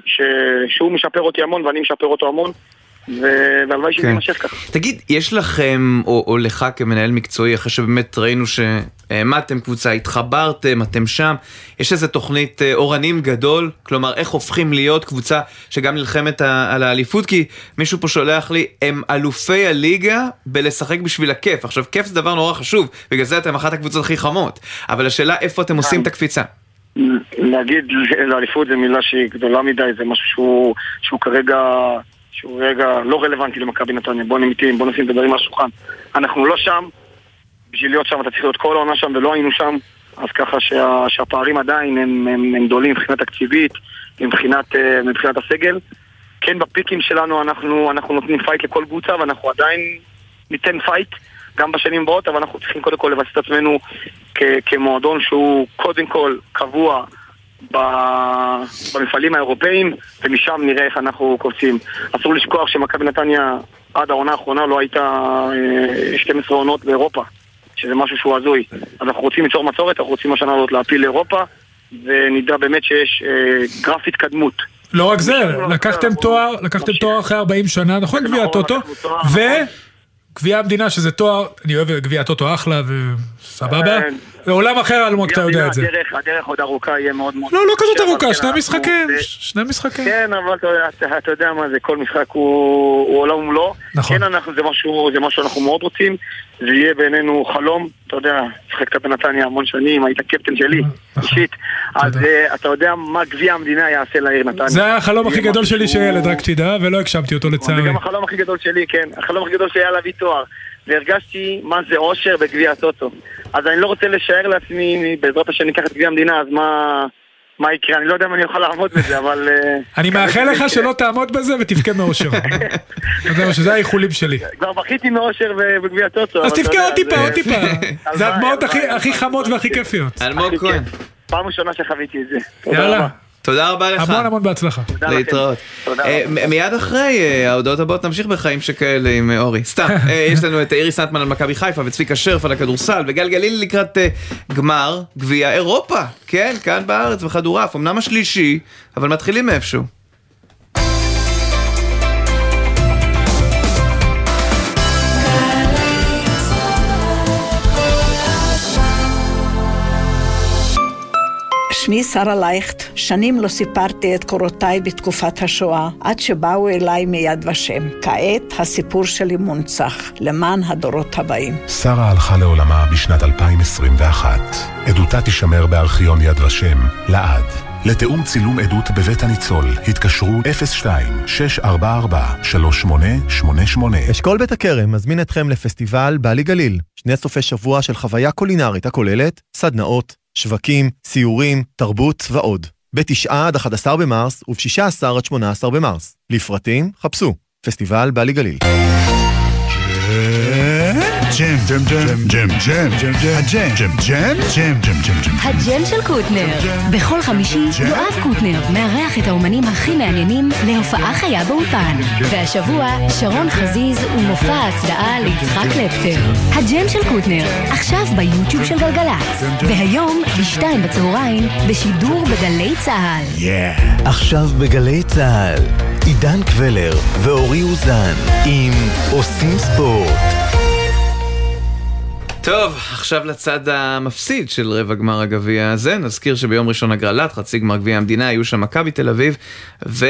ש, שהוא משפר אותי המון ואני משפר אותו המון, והלוואי שזה כן. יימשך ככה. תגיד, יש לכם, או, או לך כמנהל מקצועי, אחרי שבאמת ראינו שהעמדתם קבוצה, התחברתם, אתם שם, יש איזה תוכנית אה, אורנים גדול? כלומר, איך הופכים להיות קבוצה שגם נלחמת על האליפות? כי מישהו פה שולח לי, הם אלופי הליגה בלשחק בשביל הכיף. עכשיו, כיף זה דבר נורא חשוב, בגלל זה אתם אחת הקבוצות הכי חמות. אבל השאלה, איפה אתם עושים את הקפיצה? להגיד לאליפות זה מילה שהיא גדולה מדי, זה משהו שהוא, שהוא כרגע, שהוא רגע לא רלוונטי למכבי נתניה. בוא נמתין, בוא נשים את הדברים על השולחן. אנחנו לא שם, בשביל להיות שם אתה צריך להיות כל העונה שם ולא היינו שם, אז ככה שה, שהפערים עדיין הם, הם, הם גדולים מבחינה תקציבית, מבחינת, אה, מבחינת הסגל. כן, ב peaks שלנו אנחנו, אנחנו נותנים fight לכל קבוצה ואנחנו עדיין ניתן fight גם בשנים הבאות, אבל אנחנו צריכים קודם כל לבסס את עצמנו כ- כמועדון שהוא קודם כל קבוע במפעלים האירופאים, ומשם נראה איך אנחנו קופצים. אסור לשכוח שמכבי נתניה עד העונה האחרונה לא הייתה אה, 12 עונות באירופה, שזה משהו שהוא הזוי. אז אנחנו רוצים ליצור מסורת, אנחנו רוצים השנה הזאת להפיל לאירופה, ונדע באמת שיש אה, גרף התקדמות. לא רק זה, לא, לקחתם תואר, לקחתם תואר אחרי 40 שנה, נכון זה גביע נכון, הטוטו? נכון. וגביע המדינה שזה תואר, אני אוהב גביע הטוטו אחלה וסבבה, אה, זה עולם אחר אלמוג, אתה יודע את זה. הדרך, עוד ארוכה יהיה מאוד מאוד... לא, לא כזאת ארוכה, שני משחקים, זה- שני משחקים. כן, אבל אתה יודע, מה זה, כל משחק הוא, עולם ומלואו. נכון. כן, זה משהו, זה שאנחנו מאוד רוצים. זה יהיה בעינינו חלום. אתה יודע, שיחקת בנתניה המון שנים, היית קפטן שלי, נכון. אישית. אז. אה, אתה יודע מה גביע המדינה יעשה לעיר נתניה. זה היה החלום הכי גדול שלי שילד, רק שתדע, ולא הגשמתי אותו זה לצערי. גם החלום הכי גדול שלי, כן. החלום הכי גדול שלי היה להביא תואר. והרגשתי מה זה אושר בגביע הטוטו. אז אני לא רוצה לשער לעצמי, בעזרת השם ניקח את גביע המדינה, אז מה... מה יקרה? אני לא יודע אם אני אוכל לעמוד בזה, אבל... אה, אני מקווה מאחל שזה לך יקרה. שלא תעמוד בזה ותבכה מאושר. אתה יודע, שזה האיחולים שלי. כבר בכיתי מאושר בגביע הטוטו. אז תבכה יודע, עוד טיפה, זה- עוד טיפה. זה הדמעות הכי-. חמות והכי כיפיות. אלמוג כהן. פעם ראשונה שחוויתי את זה. יאללה. תודה רבה לך. המון המון בהצלחה. להתראות. אה, מיד אחרי אה, ההודעות הבאות נמשיך בחיים שכאלה עם אה, אורי. סתם, יש לנו את איריס סנטמן על מכבי חיפה וצביקה שרף על הכדורסל וגל גלילי לקראת גמר גביע אירופה. כן, כאן בארץ בכדורעף, אמנם השלישי, אבל מתחילים מאיפשהו. שמי שרה לייכט, שנים לא סיפרתי את קורותיי בתקופת השואה, עד שבאו אליי מיד ושם. כעת הסיפור שלי מונצח, למען הדורות הבאים. שרה הלכה לעולמה בשנת 2021. עדותה תישמר בארכיון יד ושם, לעד. לתיאום צילום עדות בבית הניצול, התקשרו 02-644-3888. אשכול בית הכרם מזמין אתכם לפסטיבל בעלי גליל, שני סופי שבוע של חוויה קולינרית הכוללת סדנאות, שווקים, סיורים, תרבות ועוד. ב-9 עד 11 במרס וב-16 עד 18 במרס. לפרטים, חפשו פסטיבל בעלי גליל. הג'ם, ג'ם, ג'ם, ג'ם, ג'ם, ג'ם, הג'ם, ג'ם, ג'ם, ג'ם, ג'ם, ג'ם, ג'ם. הג'ם של קוטנר. בכל חמישי, יואב קוטנר מארח את האומנים הכי מעניינים להופעה חיה באולפן. והשבוע, שרון חזיז ומופע ההצדעה ליצחק קלפטר. הג'ם של קוטנר, עכשיו ביוטיוב של גלגלצ. והיום, בשתיים בצהריים, בשידור בגלי צה"ל. עכשיו בגלי צה"ל, עידן קבלר ואורי אוזן עם עושים ספורט. טוב, עכשיו לצד המפסיד של רבע גמר הגביע הזה. נזכיר שביום ראשון הגרלת, חצי גמר גביע המדינה, היו שם מכבי תל אביב ו...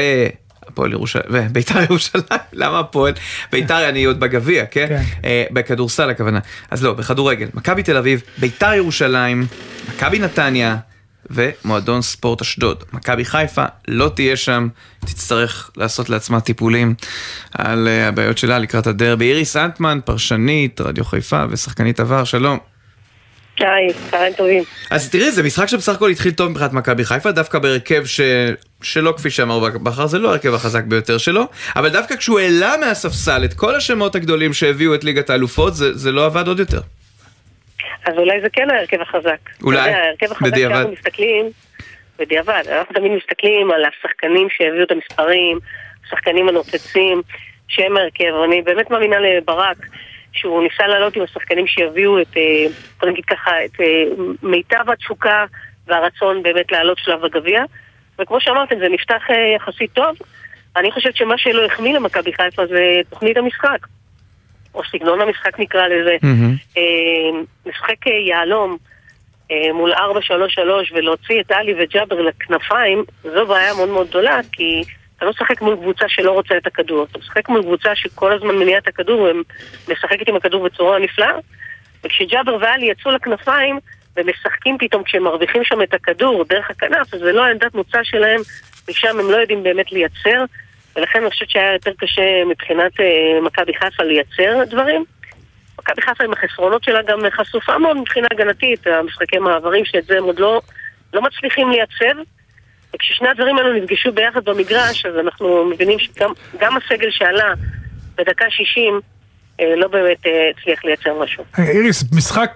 הפועל ירושלים, וביתר ירושלים, למה הפועל? ביתר אני עוד בגביע, כן? כן. אה, בכדורסל הכוונה. אז לא, בכדורגל. מכבי תל אביב, ביתר ירושלים, מכבי נתניה ומועדון ספורט אשדוד. מכבי חיפה לא תהיה שם, תצטרך לעשות לעצמה טיפולים על אה, הבעיות שלה לקראת הדרבי. איריס אנטמן, פרשנית, רדיו חיפה ושחקנית עבר, שלום. היי, צהריים טובים. אז תראי, זה משחק שבסך הכל התחיל טוב מבחינת מכבי חיפה, דווקא בהרכב ש... שלא כפי שאמר בכר, זה לא ההרכב החזק ביותר שלו, אבל דווקא כשהוא העלה מהספסל את כל השמות הגדולים שהביאו את ליגת האלופות, זה, זה לא עבד עוד יותר. אז אולי זה כן ההרכב החזק. אולי, יודע, ההרכב החזק בדיעבד. שאנחנו מסתכלים, בדיעבד, אנחנו תמיד מסתכלים על השחקנים שהביאו את המספרים, השחקנים הנוצצים, שהם ההרכב. אני באמת מאמינה לברק, שהוא ניסה לעלות עם השחקנים שיביאו את, אה, בוא נגיד ככה, את אה, מיטב התשוקה והרצון באמת לעלות שלב בגביע. וכמו שאמרתם, זה נפתח אה, יחסית טוב. אני חושבת שמה שלא החמיא למכבי חיפה זה תוכנית המשחק. או סגנון המשחק נקרא לזה. אה, משחק אה, יהלום אה, מול 4-3-3 ולהוציא את עלי וג'אבר לכנפיים, זו בעיה מאוד מאוד גדולה, כי אתה לא משחק מול קבוצה שלא רוצה את הכדור. אתה משחק מול קבוצה שכל הזמן מניעה את הכדור ומשחקת עם הכדור בצורה נפלאה. וכשג'אבר ואלי יצאו לכנפיים ומשחקים פתאום כשהם מרוויחים שם את הכדור דרך הכנף, אז זה לא העמדת מוצא שלהם, משם הם לא יודעים באמת לייצר. ולכן אני חושבת שהיה יותר קשה מבחינת אה, מכבי חיפה לייצר דברים. מכבי חיפה עם החסרונות שלה גם חשופה מאוד מבחינה הגנתית, המשחקי מעברים שאת זה הם עוד לא, לא מצליחים לייצר. וכששני הדברים האלו נפגשו ביחד במגרש, אז אנחנו מבינים שגם הסגל שעלה בדקה 60 אה, לא באמת אה, הצליח לייצר משהו. איריס, משחק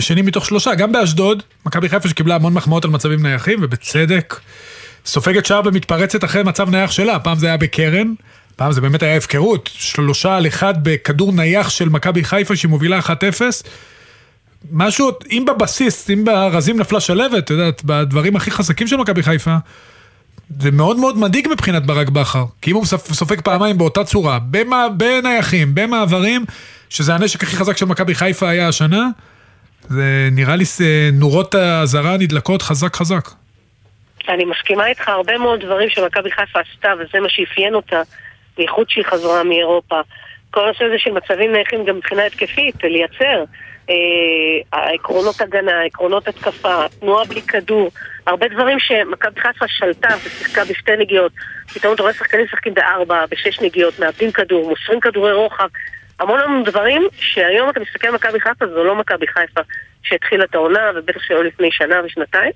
שני מתוך שלושה, גם באשדוד, מכבי חיפה שקיבלה המון מחמאות על מצבים נייחים, ובצדק. סופגת שער ומתפרצת אחרי מצב נייח שלה, פעם זה היה בקרן, פעם זה באמת היה הפקרות, שלושה על אחד בכדור נייח של מכבי חיפה שהיא מובילה 1-0. משהו, אם בבסיס, אם בארזים נפלה שלבת, את יודעת, בדברים הכי חזקים של מכבי חיפה, זה מאוד מאוד מדאיג מבחינת ברק בכר. כי אם הוא סופג פעמיים באותה צורה, במה, בנייחים, במעברים, שזה הנשק הכי חזק של מכבי חיפה היה השנה, זה נראה לי נורות האזהרה נדלקות חזק חזק. אני מסכימה איתך, הרבה מאוד דברים שמכבי חיפה עשתה, וזה מה שאפיין אותה, בייחוד שהיא חזרה מאירופה. כל הנושא הזה של מצבים נייחים גם מבחינה התקפית, לייצר. אה, העקרונות הגנה, עקרונות התקפה, תנועה בלי כדור, הרבה דברים שמכבי חיפה שלטה ושיחקה בשתי נגיעות. פתאום אתה רואה שחקנים משחקים בארבע, בשש נגיעות, מאבדים כדור, מוסרים כדורי רוחב. המון המון דברים שהיום אתה מסתכל על מכבי חיפה, זו לא מכבי חיפה שהתחילה את העונה, ובטח שלא לפני שנה ושנתיים.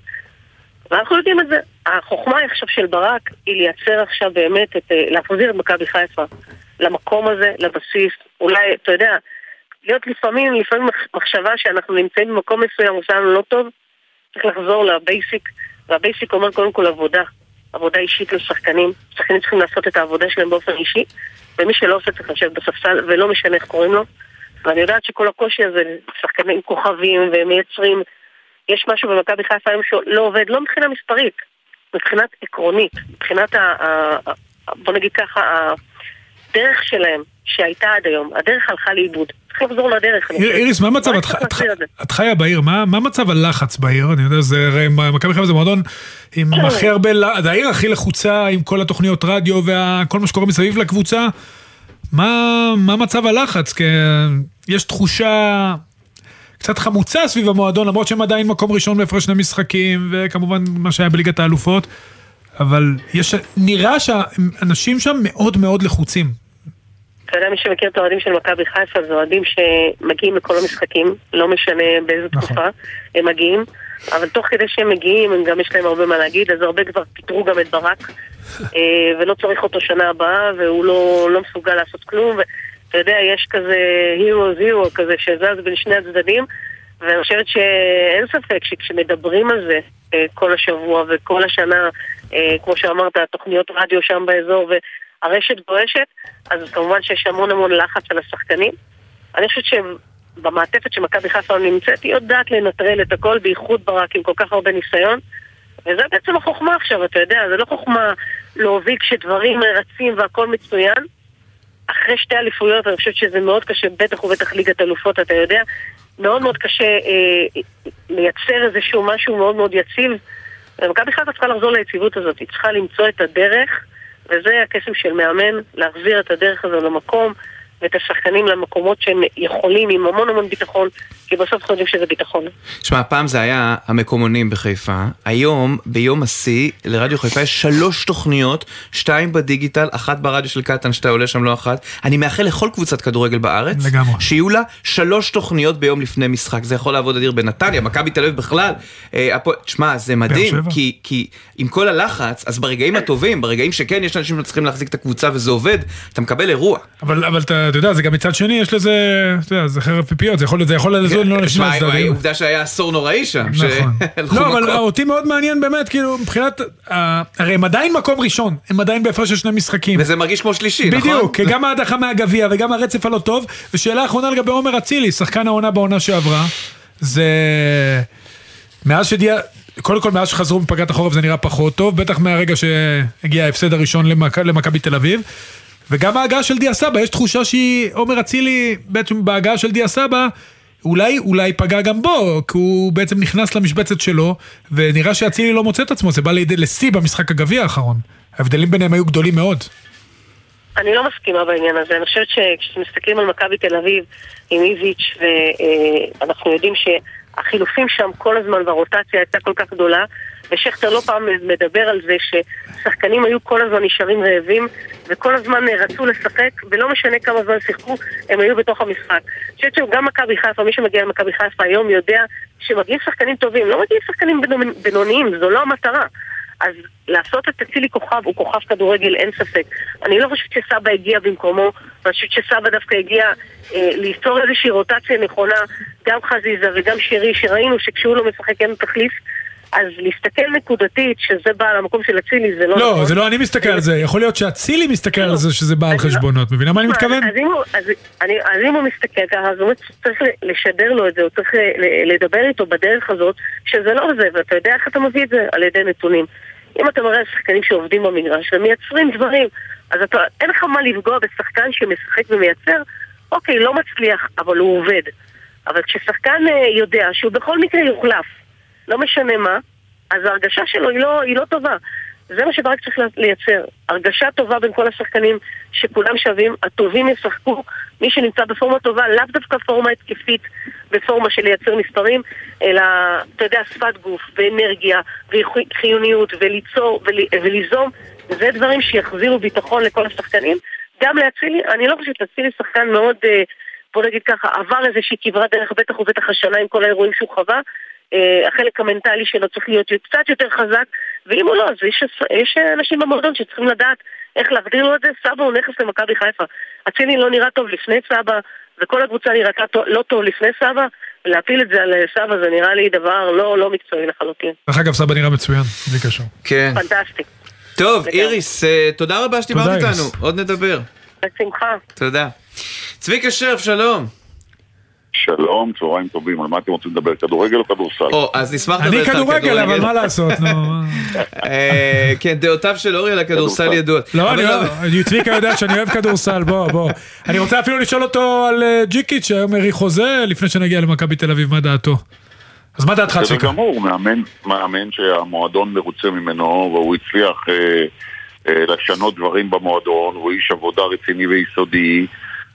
ואנחנו יודעים את זה. החוכמה עכשיו של ברק היא לייצר עכשיו באמת, את, אה, להחזיר את מכבי חיפה למקום הזה, לבסיס. אולי, אתה יודע, להיות לפעמים, לפעמים מחשבה שאנחנו נמצאים במקום מסוים, עושה לנו לא טוב, צריך לחזור לבייסיק, והבייסיק אומר קודם כל עבודה. עבודה אישית לשחקנים. שחקנים צריכים לעשות את העבודה שלהם באופן אישי, ומי שלא עושה צריך לשבת בספסל, ולא משנה איך קוראים לו. ואני יודעת שכל הקושי הזה, שחקנים כוכבים ומייצרים יש משהו במכבי חיפה היום שלא עובד, לא מבחינה מספרית, מבחינת עקרונית, מבחינת, ה, ה, ה, בוא נגיד ככה, הדרך שלהם שהייתה עד היום, הדרך הלכה לאיבוד. צריך לחזור לדרך. איריס, מה המצב? את חיה בעיר, מה מצב הלחץ בעיר? אני יודע, זה הרי מכבי חיפה זה מועדון עם כן. הכי הרבה, זה העיר הכי לחוצה עם כל התוכניות רדיו וכל מה שקורה מסביב לקבוצה. מה מצב הלחץ? כי יש תחושה... קצת חמוצה סביב המועדון, למרות שהם עדיין מקום ראשון בהפרש שני משחקים, וכמובן מה שהיה בליגת האלופות, אבל יש, נראה שהאנשים שם מאוד מאוד לחוצים. אתה יודע, מי שמכיר את האוהדים של מכבי חיפה, זה אוהדים שמגיעים לכל המשחקים, לא משנה באיזה נכון. תקופה הם מגיעים, אבל תוך כדי שהם מגיעים, הם גם יש להם הרבה מה להגיד, אז הרבה כבר פיטרו גם את ברק, אה, ולא צריך אותו שנה הבאה, והוא לא, לא מסוגל לעשות כלום. אתה יודע, יש כזה הירו זירו כזה שזז בין שני הצדדים, ואני חושבת שאין ספק שכשמדברים על זה אה, כל השבוע וכל השנה, אה, כמו שאמרת, תוכניות רדיו שם באזור והרשת גועשת, אז כמובן שיש המון המון לחץ על השחקנים. אני חושבת שבמעטפת שמכבי חיפה נמצאת, היא יודעת לנטרל את הכל, בייחוד ברק עם כל כך הרבה ניסיון. וזה בעצם החוכמה עכשיו, אתה יודע, זה לא חוכמה להוביל כשדברים רצים והכל מצוין, אחרי שתי אליפויות, אני חושבת שזה מאוד קשה, בטח ובטח ליגת אלופות, אתה יודע, מאוד מאוד קשה אה, לייצר איזשהו משהו מאוד מאוד יציב. ומכבי חיפה צריכה לחזור ליציבות הזאת, היא צריכה למצוא את הדרך, וזה הקסם של מאמן, להחזיר את הדרך הזו למקום. ואת השחקנים למקומות שהם יכולים עם המון המון ביטחון, כי בסוף חושבים שזה ביטחון. שמע, פעם זה היה המקומונים בחיפה, היום, ביום השיא, לרדיו חיפה יש שלוש תוכניות, שתיים בדיגיטל, אחת ברדיו של קטן, שאתה עולה שם לא אחת. אני מאחל לכל קבוצת כדורגל בארץ, לגמרי. שיהיו לה שלוש תוכניות ביום לפני משחק. זה יכול לעבוד אדיר בנתניה, מכבי תל אביב בכלל. אה, תשמע, זה מדהים, כי, כי עם כל הלחץ, אז ברגעים הטובים, ברגעים שכן יש אנשים שצריכים להחזיק את הקבוצה וזה עובד, אתה מקבל אירוע. אבל, אבל אתה אתה יודע, זה גם מצד שני, יש לזה, אתה יודע, זה חרב פיפיות, זה יכול, זה יכול לזון לא לשני הצדדים. עובדה שהיה עשור נוראי שם. נכון. לא, אבל אותי מאוד מעניין באמת, כאילו, מבחינת, הרי הם עדיין מקום ראשון, הם עדיין בהפרש של שני משחקים. וזה מרגיש כמו שלישי, נכון? בדיוק, גם ההדחה מהגביע וגם הרצף הלא טוב. ושאלה אחרונה לגבי עומר אצילי, שחקן העונה בעונה שעברה, זה... מאז שדיה... קודם כל, מאז שחזרו מפגרת החורף זה נראה פחות טוב, בטח מהרגע שהגיע ההפסד הראשון למכ- למכבי תל אביב. וגם ההגעה של דיה סבא, יש תחושה שהיא, עומר אצילי, בעצם בהגעה של דיה סבא, אולי, אולי פגע גם בו, כי הוא בעצם נכנס למשבצת שלו, ונראה שאצילי לא מוצא את עצמו, זה בא לידי לשיא במשחק הגביע האחרון. ההבדלים ביניהם היו גדולים מאוד. אני לא מסכימה בעניין הזה. אני חושבת שכשמסתכלים על מכבי תל אביב עם איביץ', ואנחנו יודעים שהחילופים שם כל הזמן והרוטציה הייתה כל כך גדולה, ושכטר לא פעם מדבר על זה ששחקנים היו כל הזמן נשארים רעבים, וכל הזמן רצו לשחק, ולא משנה כמה זמן שיחקו, הם היו בתוך המשחק. אני חושבת שגם מכבי חיפה, מי שמגיע למכבי חיפה היום יודע שמגיעים שחקנים טובים, לא מגיעים שחקנים בינונ- בינוניים, זו לא המטרה. אז לעשות את אצילי כוכב, הוא כוכב כדורגל, אין ספק. אני לא חושבת שסבא הגיע במקומו, אני חושבת שסבא דווקא הגיע אה, ליצור איזושהי רוטציה נכונה, גם חזיזה וגם שירי, שראינו שכשהוא לא משחק אין תחליף. אז להסתכל נקודתית שזה בא למקום של אצילי זה לא לא, זה לא אני מסתכל על זה, יכול להיות שאצילי מסתכל על זה שזה בא על חשבונות, מבינה מה אני תשמע, מתכוון? אז אם הוא- אז- אני- אז אם הוא מסתכל ככה, אז הוא צריך לשדר לו את זה, הוא צריך לדבר איתו בדרך הזאת, שזה לא זה, ואתה יודע איך אתה מביא את זה? על ידי נתונים. אם אתה מראה שחקנים שעובדים במגרש ומייצרים דברים, אז אתה, אין לך מה לפגוע בשחקן שמשחק ומייצר, אוקיי, לא מצליח, אבל הוא עובד. אבל כששחקן אה, יודע שהוא בכל מקרה יוחלף, לא משנה מה, אז ההרגשה שלו היא לא, היא לא טובה. זה מה שברק צריך לייצר. הרגשה טובה בין כל השחקנים, שכולם שווים, הטובים ישחקו, מי שנמצא בפורמה טובה, לאו דווקא פורמה התקפית בפורמה של לייצר מספרים, אלא, אתה יודע, שפת גוף, ואנרגיה, וחיוניות, וליצור, ול, וליזום, זה דברים שיחזירו ביטחון לכל השחקנים. גם לאצילי, אני לא חושבת שאצילי שחקן מאוד, אה, בוא נגיד ככה, עבר איזושהי כברת דרך, בטח ובטח השנה עם כל האירועים שהוא חווה. אה, החלק המנטלי שלו צריך להיות קצת יותר חזק, ואם הוא לא, אז יש, יש אנשים במועדון שצריכים לדעת איך להגדיר לו את זה. סבא הוא נכס למכבי חיפה. אצילי לא נראה טוב לפני סבא, וכל הקבוצה נראתה טוב- לא טוב לפני סבא, ולהפיל את זה על אה, סבא זה נראה לי דבר לא, לא מקצועי לחלוטין. דרך אגב, סבא נראה מצוין, בלי קשר. כן. פנטסטי. טוב, איריס, אה, תודה רבה שדיברת איתנו. עוד נדבר. בשמחה. תודה. צביקה שרף, שלום. שלום, צהריים טובים, על מה אתם רוצים לדבר? כדורגל או כדורסל? או, אז נשמח לדבר אני איתך על כדורגל, אבל מה לעשות, נו. אה, כן, דעותיו של אורי על הכדורסל ידועות. לא, אני לא, צביקה יודע שאני אוהב כדורסל, בוא, בוא. אני רוצה אפילו לשאול אותו על אה, ג'יקיץ' שהיום האריך חוזה, לפני שנגיע למכבי תל אביב, מה דעתו? אז מה דעתך, בסדר צביקה? גמור, מאמן, שהמועדון מרוצה ממנו, והוא הצליח אה, לשנות דברים במועדון, הוא איש עבודה רציני ויסודי,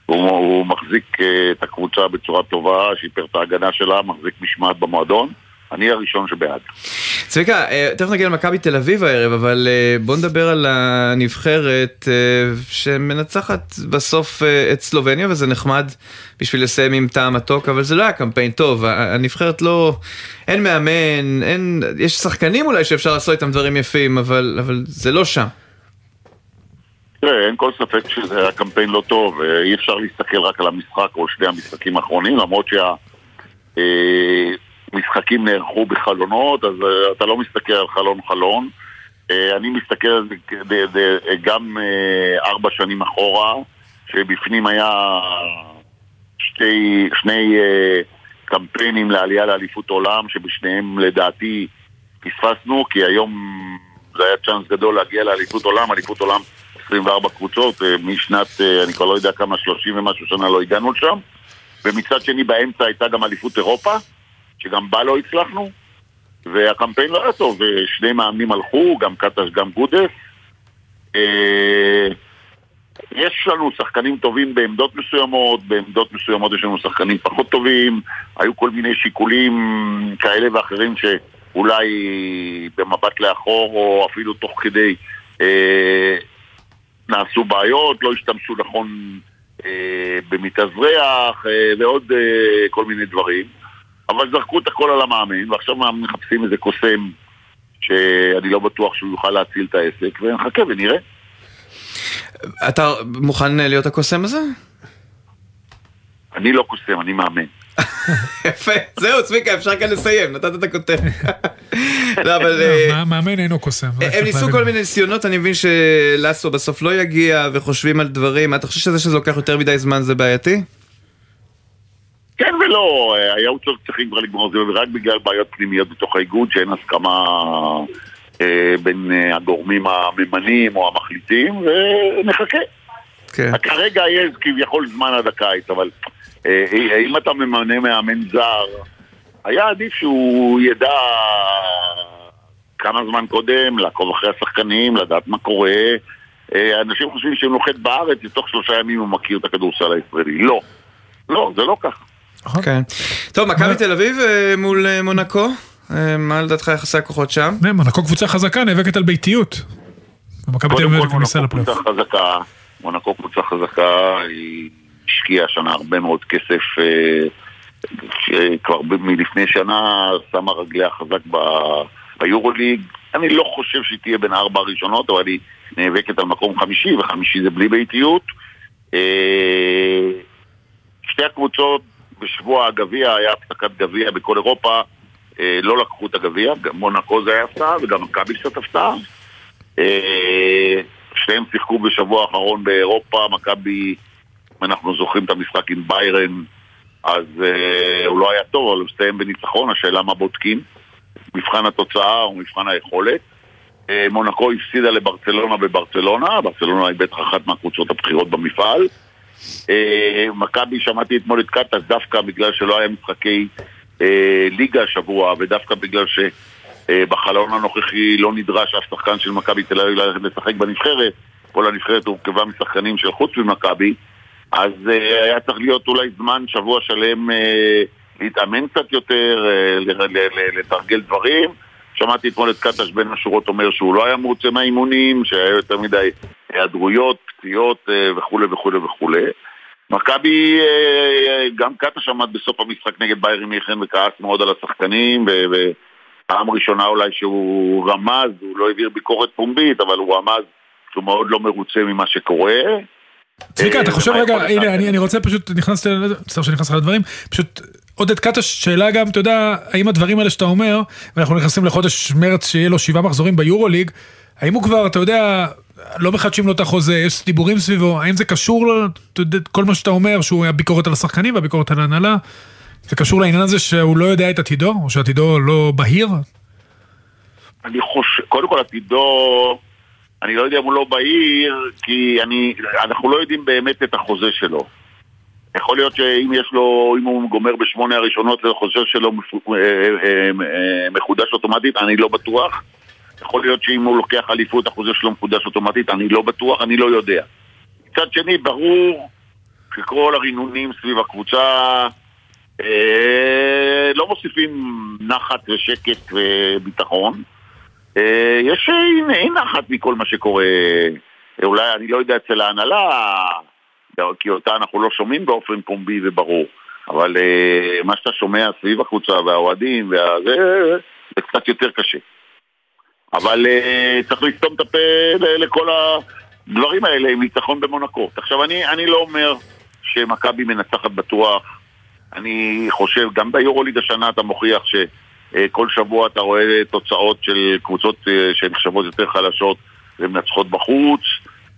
הוא, הוא מחזיק אה, את הקבוצה בצורה טובה, שיפר את ההגנה שלה, מחזיק משמעת במועדון. אני הראשון שבעד. צביקה, אה, תכף נגיע למכבי תל אביב הערב, אבל אה, בוא נדבר על הנבחרת שמנצחת בסוף את סלובניה, וזה נחמד בשביל לסיים עם טעם מתוק, אבל זה לא היה קמפיין טוב, הנבחרת לא... אין מאמן, אין... יש שחקנים אולי שאפשר לעשות איתם דברים יפים, אבל, אבל זה לא שם. תראה, אין כל ספק שזה היה קמפיין לא טוב, אה, אי אפשר להסתכל רק על המשחק או שני המשחקים האחרונים, למרות שהמשחקים נערכו בחלונות, אז אה, אתה לא מסתכל על חלון חלון. אה, אני מסתכל על זה גם אה, ארבע שנים אחורה, שבפנים היה שתי, שני אה, קמפיינים לעלייה לאליפות עולם, שבשניהם לדעתי פספסנו, כי היום זה היה צ'אנס גדול להגיע לאליפות עולם, אליפות עולם 24 קבוצות, אה, משנת, אה, אני כבר לא יודע כמה, 30 ומשהו שנה לא הגענו לשם. ומצד שני באמצע הייתה גם אליפות אירופה, שגם בה לא הצלחנו, והקמפיין לא היה טוב, אה, שני מאמנים הלכו, גם קטש, גם גודס. אה, יש לנו שחקנים טובים בעמדות מסוימות, בעמדות מסוימות יש לנו שחקנים פחות טובים, היו כל מיני שיקולים כאלה ואחרים שאולי במבט לאחור או אפילו תוך כדי אה, נעשו בעיות, לא השתמשו נכון אה, במתאזרח אה, ועוד אה, כל מיני דברים, אבל זרקו את הכל על המאמן ועכשיו מחפשים איזה קוסם שאני לא בטוח שהוא יוכל להציל את העסק ונחכה ונראה. אתה מוכן להיות הקוסם הזה? אני לא קוסם, אני מאמן. יפה, זהו צביקה, אפשר כאן לסיים, נתת את הכותרת. לא, אבל... אה, מה- מאמן אינו קוסם. זה הם ניסו. כל מיני ניסיונות, אני מבין שלאסו בסוף לא יגיע וחושבים על דברים. אתה חושב שזה שזה לוקח יותר מדי זמן זה בעייתי? כן ולא, אה, היו צריכים כבר לגמור את זה, ורק בגלל בעיות פנימיות בתוך האיגוד, שאין הסכמה אה, בין אה, הגורמים הממנים או המחליטים, ונחכה. כן. כרגע יש כביכול זמן עד הקיץ, אבל אה, אם אתה ממנה מאמן זר, היה עדיף שהוא ידע כמה זמן קודם, לעקוב אחרי השחקנים, לדעת מה קורה. אה, אנשים חושבים שהוא נוחת בארץ, ותוך שלושה ימים הוא מכיר את הכדורסל הישראלי. לא. לא, זה לא ככה. כן. טוב, מכבי תל אביב אה, מול אה, מונקו? אה, מה לדעתך יחסי הכוחות שם? מונקו קבוצה חזקה, נאבקת על ביתיות. ומכבי תל קודם אביב. קבוצה חזקה, מונקו קבוצה חזקה, היא השקיעה השנה הרבה מאוד כסף, אה, שכבר מלפני שנה שמה רגליה חזק ב- ביורוליג. אני לא חושב שהיא תהיה בין הארבע הראשונות, אבל היא נאבקת על מקום חמישי, וחמישי זה בלי ביתיות. אה, שתי הקבוצות בשבוע הגביע, היה הפסקת גביע בכל אירופה, אה, לא לקחו את הגביע, גם מונקו זה היה הפתעה וגם מכבי קצת הפתעה. שניהם שיחקו בשבוע האחרון באירופה, מכבי, אם אנחנו זוכרים את המשחק עם ביירן, אז אה, הוא לא היה טוב, אבל הוא הסתיים בניצחון, השאלה מה בודקים, מבחן התוצאה או מבחן היכולת. אה, מונקו הפסידה לברצלונה בברצלונה, ברצלונה היא בטח אחת מהקבוצות הבכירות במפעל. אה, מכבי, שמעתי אתמול את קטש דווקא בגלל שלא היה משחקי אה, ליגה השבוע, ודווקא בגלל שבחלון הנוכחי לא נדרש אף שחקן של מכבי תל אביב לשחק בנבחרת, כל הנבחרת הורכבה משחקנים של חוץ ממכבי, אז אה, היה צריך להיות אולי זמן, שבוע שלם, אה, להתאמן קצת יותר, ל- לתרגל דברים. שמעתי אתמול את קטש בין השורות אומר שהוא לא היה מרוצה מהאימונים, שהיה יותר מדי היעדרויות, פציעות אה, וכולי וכולי וכולי. מכבי, אה, גם קטש עמד בסוף המשחק נגד ביירי מיכן וכעס מאוד על השחקנים, ופעם ראשונה אולי שהוא רמז, הוא לא העביר ביקורת פומבית, אבל הוא רמז שהוא מאוד לא מרוצה ממה שקורה. צביקה, אתה אה, חושב רגע, הנה? אני אני רוצה פשוט, נכנסת, מצטער שנכנס לך לדברים, פשוט עודד קטש, שאלה גם, אתה יודע, האם הדברים האלה שאתה אומר, ואנחנו נכנסים לחודש מרץ שיהיה לו שבעה מחזורים ביורוליג, האם הוא כבר, אתה יודע, לא מחדשים לו את החוזה, יש דיבורים סביבו, האם זה קשור, יודע, כל מה שאתה אומר, שהוא היה ביקורת על השחקנים והביקורת על ההנהלה, זה קשור לעניין הזה שהוא לא יודע את עתידו, או שעתידו לא בהיר? אני חושב, קודם כל עתידו, אני לא יודע אם הוא לא בהיר, כי אני, אנחנו לא יודעים באמת את החוזה שלו. יכול להיות שאם יש לו, אם הוא גומר בשמונה הראשונות והחוזה שלו אה, אה, אה, מחודש אוטומטית, אני לא בטוח. יכול להיות שאם הוא לוקח אליפות החוזה שלו מחודש אוטומטית, אני לא בטוח, אני לא יודע. מצד שני, ברור שכל הרינונים סביב הקבוצה אה, לא מוסיפים נחת ושקט וביטחון. אה, יש אי- אי נחת מכל מה שקורה. אה, אולי, אני לא יודע, אצל ההנהלה, כי אותה אנחנו לא שומעים באופן פומבי וברור. אבל אה, מה שאתה שומע סביב הקבוצה והאוהדים, והזה, זה קצת יותר קשה. אבל אה, צריך לסתום את הפה לכל הדברים האלה עם ניצחון במונקו. עכשיו, אני, אני לא אומר שמכבי מנצחת בטוח. אני חושב, גם ביורוליג השנה אתה מוכיח שכל שבוע אתה רואה תוצאות של קבוצות אה, שנחשבות יותר חלשות ומנצחות בחוץ.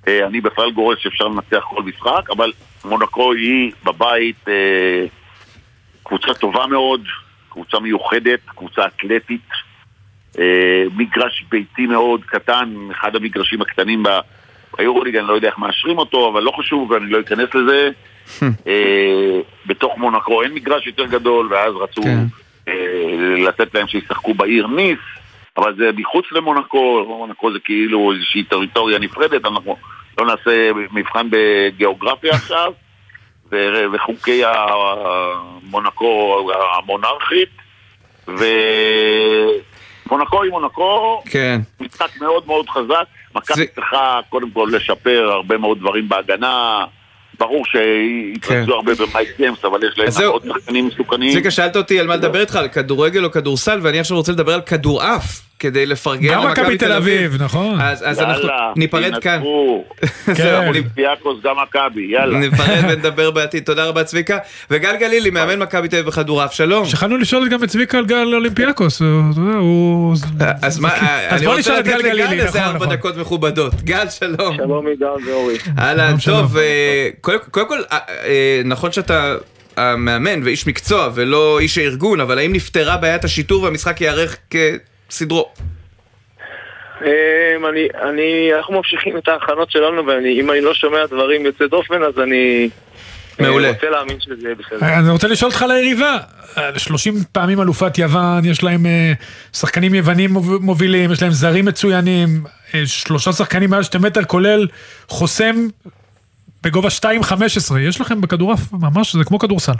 אה, אני בכלל גורס שאפשר לנצח כל משחק, אבל מונקו היא בבית אה, קבוצה טובה מאוד, קבוצה מיוחדת, קבוצה אתלטית. אה, מגרש ביתי מאוד קטן, אחד המגרשים הקטנים ב- ביורוליג, אני לא יודע איך מאשרים אותו, אבל לא חשוב ואני לא אכנס לזה. אה, בתוך מונקו אין מגרש יותר גדול, ואז רצו אה, לתת להם שישחקו בעיר ניס, אבל זה מחוץ למונקו, מונקו זה כאילו איזושהי טריטוריה נפרדת, אנחנו לא נעשה מבחן בגיאוגרפיה עכשיו, ו- וחוקי המונקו המונרכית, ומונקו היא מונקו, כן. משחק מאוד מאוד חזק, מכבי צריכה קודם כל לשפר הרבה מאוד דברים בהגנה, ברור שהתרכזו הרבה במייק גיימס, אבל יש להם כן. עוד שחקנים מסוכנים. צביקה, שאלת אותי על מה לדבר איתך, על כדורגל או כדורסל, ואני עכשיו רוצה לדבר על כדורעף, כדי לפרגן גם מכבי תל אביב, נכון. אז אז אנחנו יאללה, ניפרד כאן. תנצחו. זהו, אולימפיאקוס גם מכבי, יאללה. נפרד ונדבר בעתיד, תודה רבה צביקה. וגל גלילי, מאמן מכבי תל אביב בכדורעף, שלום. שכחנו לשאול גם את צביקה על גל אולימפיאקוס, הוא-. אז מה, אני רוצה לתת גל גלילי, לגל איזה ארבע נכון. דקות מכובדות. גל, שלום. שלום עידן ואורי. אהלן, טוב, אה, קודם כל, אה, אה, נכון שאתה המאמן ואיש מקצוע ולא איש הארגון, אבל האם נפתרה בעיית השיטור והמשחק ייערך כסדרו? אמ, אני, אני, אנחנו ממשיכים את ההכנות שלנו, ואם אני לא שומע דברים יוצאי דופן, אז אני... מעולה. אני רוצה להאמין שזה יהיה בסדר. אני רוצה לשאול אותך על היריבה. 30 פעמים אלופת יוון, יש להם אה, שחקנים יוונים מוב- מובילים, יש להם זרים מצוינים, אה, שלושה שחקנים מעל שתי מטר, כולל חוסם בגובה 2.15. יש לכם בכדורעף, ממש, זה כמו כדורסל.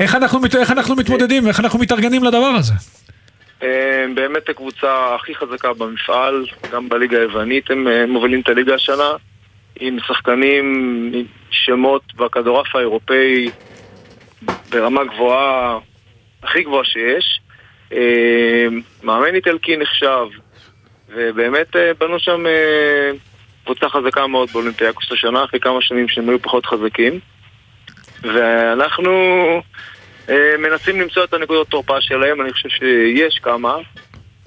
איך אנחנו, מת- איך אנחנו מתמודדים, איך אנחנו מתארגנים לדבר הזה? אמ, באמת הקבוצה הכי חזקה במפעל, גם בליגה היוונית הם אה, מובילים את הליגה השנה, עם שחקנים עם שמות בכדורעף האירופאי ברמה גבוהה, הכי גבוהה שיש. אמ, מאמן איטלקי נחשב, ובאמת אה, בנו שם אה, קבוצה חזקה מאוד באולימפיאקוס השנה, אחרי כמה שנים שהם היו פחות חזקים. ואנחנו אה, מנסים למצוא את הנקודות תורפה שלהם, אני חושב שיש כמה,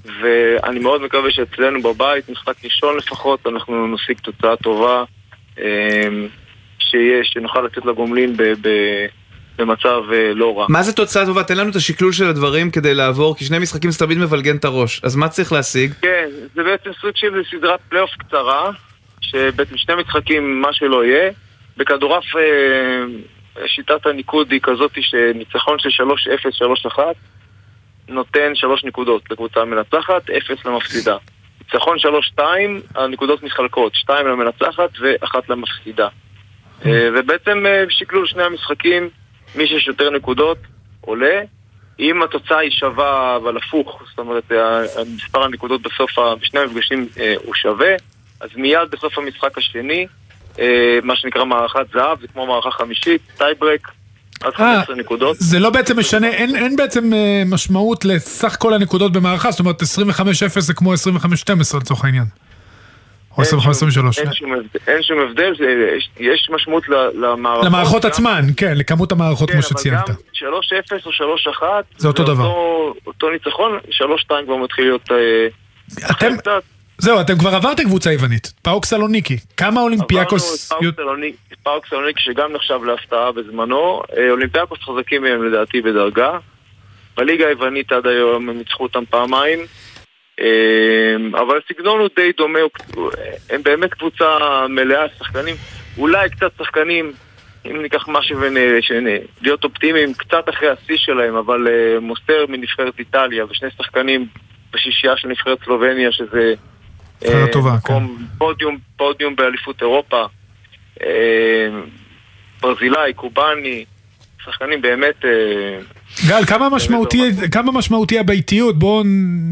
ואני מאוד מקווה שאצלנו בבית, משחק ראשון לפחות, אנחנו נשיג תוצאה טובה, אה, שיש, שנוכל לצאת לגומלין ב- ב- במצב אה, לא רע. מה זה תוצאה טובה? תן לנו את השקלול של הדברים כדי לעבור, כי שני משחקים זה תמיד מבלגן את הראש. אז מה צריך להשיג? כן, זה בעצם סוג של סדרת פלייאוף קצרה, שבעצם שני משחקים, מה שלא יהיה. בכדורעף אה, שיטת הניקוד היא כזאת שניצחון של 3-0, 3-1 נותן 3 נקודות לקבוצה המנצחת, 0 למפסידה. ניצחון 3-2, הנקודות מתחלקות, 2 למנצחת ואחת למפסידה. אה, ובעצם אה, בשקלול שני המשחקים, מי שיש יותר נקודות עולה. אם התוצאה היא שווה אבל הפוך, זאת אומרת מספר הנקודות בסוף, בשני המפגשים אה, הוא שווה, אז מיד בסוף המשחק השני, מה שנקרא מערכת זהב, זה כמו מערכה חמישית, טייברק, עד 15 נקודות. זה לא בעצם משנה, אין, אין בעצם אה, משמעות לסך כל הנקודות במערכה, זאת אומרת 25-0 זה כמו 25-12 לצורך העניין. או 25-23. אין שום הבדל, אין שום הבדל יש, משמעות למערכות. למערכות עצמן, כן, לכמות המערכות כן, כמו שציינת. אבל גם 3-0 או 3-1, זה אותו דבר. אותו, ניצחון, 3-2 כבר מתחיל להיות... אה, אתם, זהו, אתם כבר עברתם קבוצה יוונית, פאוק סלוניקי. כמה אולימפיאקוס... עברנו את פאוק סלוניק- פאוק סלוניק שגם נחשב להפתעה בזמנו, אה, אולימפיאקוס חזקים מהם לדעתי בדרגה. בליגה היוונית עד היום הם ניצחו אותם פעמיים. אה, אבל הסגנון הוא די דומה, הם באמת קבוצה מלאה שחקנים, אולי קצת שחקנים, אם ניקח משהו ולהיות אופטימיים, קצת אחרי השיא שלהם, אבל אה, מוסטר מנבחרת איטליה ושני שחקנים בשישייה של נבחרת סלובניה, שזה נבחרת אה, טובה, כן. פודיום, פודיום באליפות אירופה, אה, ברזילאי, קובאני, שחקנים באמת... אה, גל, כמה משמעותי, כמה משמעותי הביתיות? בואו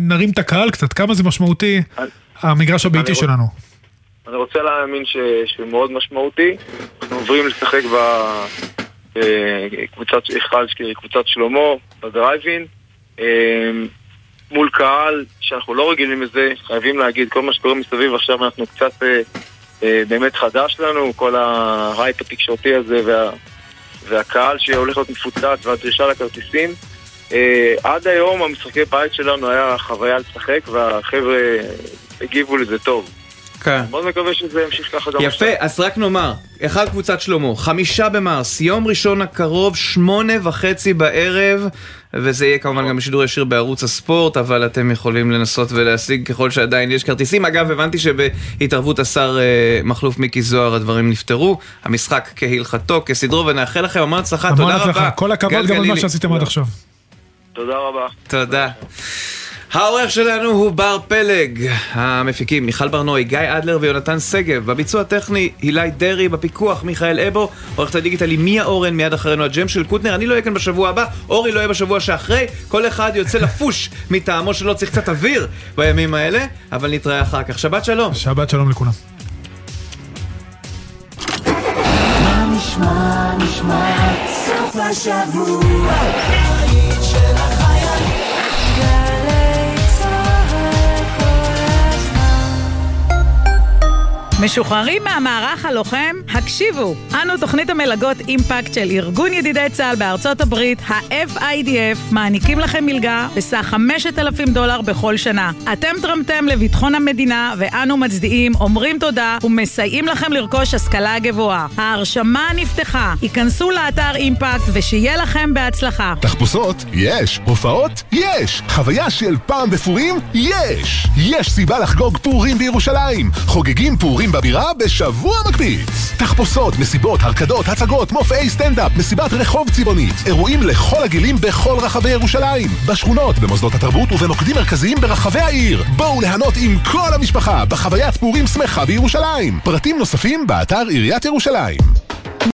נרים את הקהל קצת, כמה זה משמעותי המגרש הביתי אני רוצ- שלנו. אני רוצה להאמין ש... שהוא מאוד משמעותי. אנחנו עוברים לשחק בקבוצת היכל, קבוצת שלמה, בדרייבין. מול קהל שאנחנו לא רגילים לזה, חייבים להגיד, כל מה שקורה מסביב עכשיו אנחנו קצת אה, אה, באמת חדש לנו, כל ההייפ התקשורתי הזה וה, והקהל שהולך להיות מפוצץ והדרישה לכרטיסים. אה, עד היום המשחקי בית שלנו היה חוויה לשחק והחבר'ה הגיבו לזה טוב. כן. מאוד מקווה שזה ימשיך ככה גם יפה, אז רק נאמר, אחד קבוצת שלמה, חמישה במרס, יום ראשון הקרוב, שמונה וחצי בערב, וזה יהיה כמובן גם בשידור ישיר בערוץ הספורט, אבל אתם יכולים לנסות ולהשיג ככל שעדיין יש כרטיסים. אגב, הבנתי שבהתערבות השר אה, מכלוף מיקי זוהר הדברים נפתרו, המשחק כהלכתו, כסדרו, ונאחל לכם המון הצלחה, תודה רבה. הצלחה, כל הכבוד גם על מה. שעשיתם עד עכשיו. תודה רבה. תודה. העורך שלנו הוא בר פלג, המפיקים מיכל ברנועי, גיא אדלר ויונתן שגב, בביצוע הטכני הילי דרעי, בפיקוח מיכאל אבו, עורכת הדיגיטל היא מיה אורן, מיד אחרינו הג'ם של קוטנר, אני לא אהיה כאן בשבוע הבא, אורי לא יהיה בשבוע שאחרי, כל אחד יוצא לפוש מטעמו שלא צריך קצת אוויר בימים האלה, אבל נתראה אחר כך. שבת שלום. שבת שלום לכולם. מה נשמע, נשמע, סוף השבוע, משוחררים מהמערך הלוחם? הקשיבו, אנו תוכנית המלגות אימפקט של ארגון ידידי צה"ל בארצות הברית, ה-FIDF, מעניקים לכם מלגה בסך 5,000 דולר בכל שנה. אתם תרמתם לביטחון המדינה, ואנו מצדיעים, אומרים תודה ומסייעים לכם לרכוש השכלה גבוהה. ההרשמה נפתחה, היכנסו לאתר אימפקט ושיהיה לכם בהצלחה. תחפושות? יש. הופעות? יש. חוויה של פעם בפורים? יש. יש סיבה לחגוג פורים בירושלים. חוגגים פורים בבירה בשבוע מקפיץ. תחפושות, מסיבות, הרקדות, הצגות, מופעי סטנדאפ, מסיבת רחוב צבעונית. אירועים לכל הגילים בכל רחבי ירושלים. בשכונות, במוסדות התרבות ובמוקדים מרכזיים ברחבי העיר. בואו ליהנות עם כל המשפחה בחוויית פורים שמחה בירושלים. פרטים נוספים באתר עיריית ירושלים.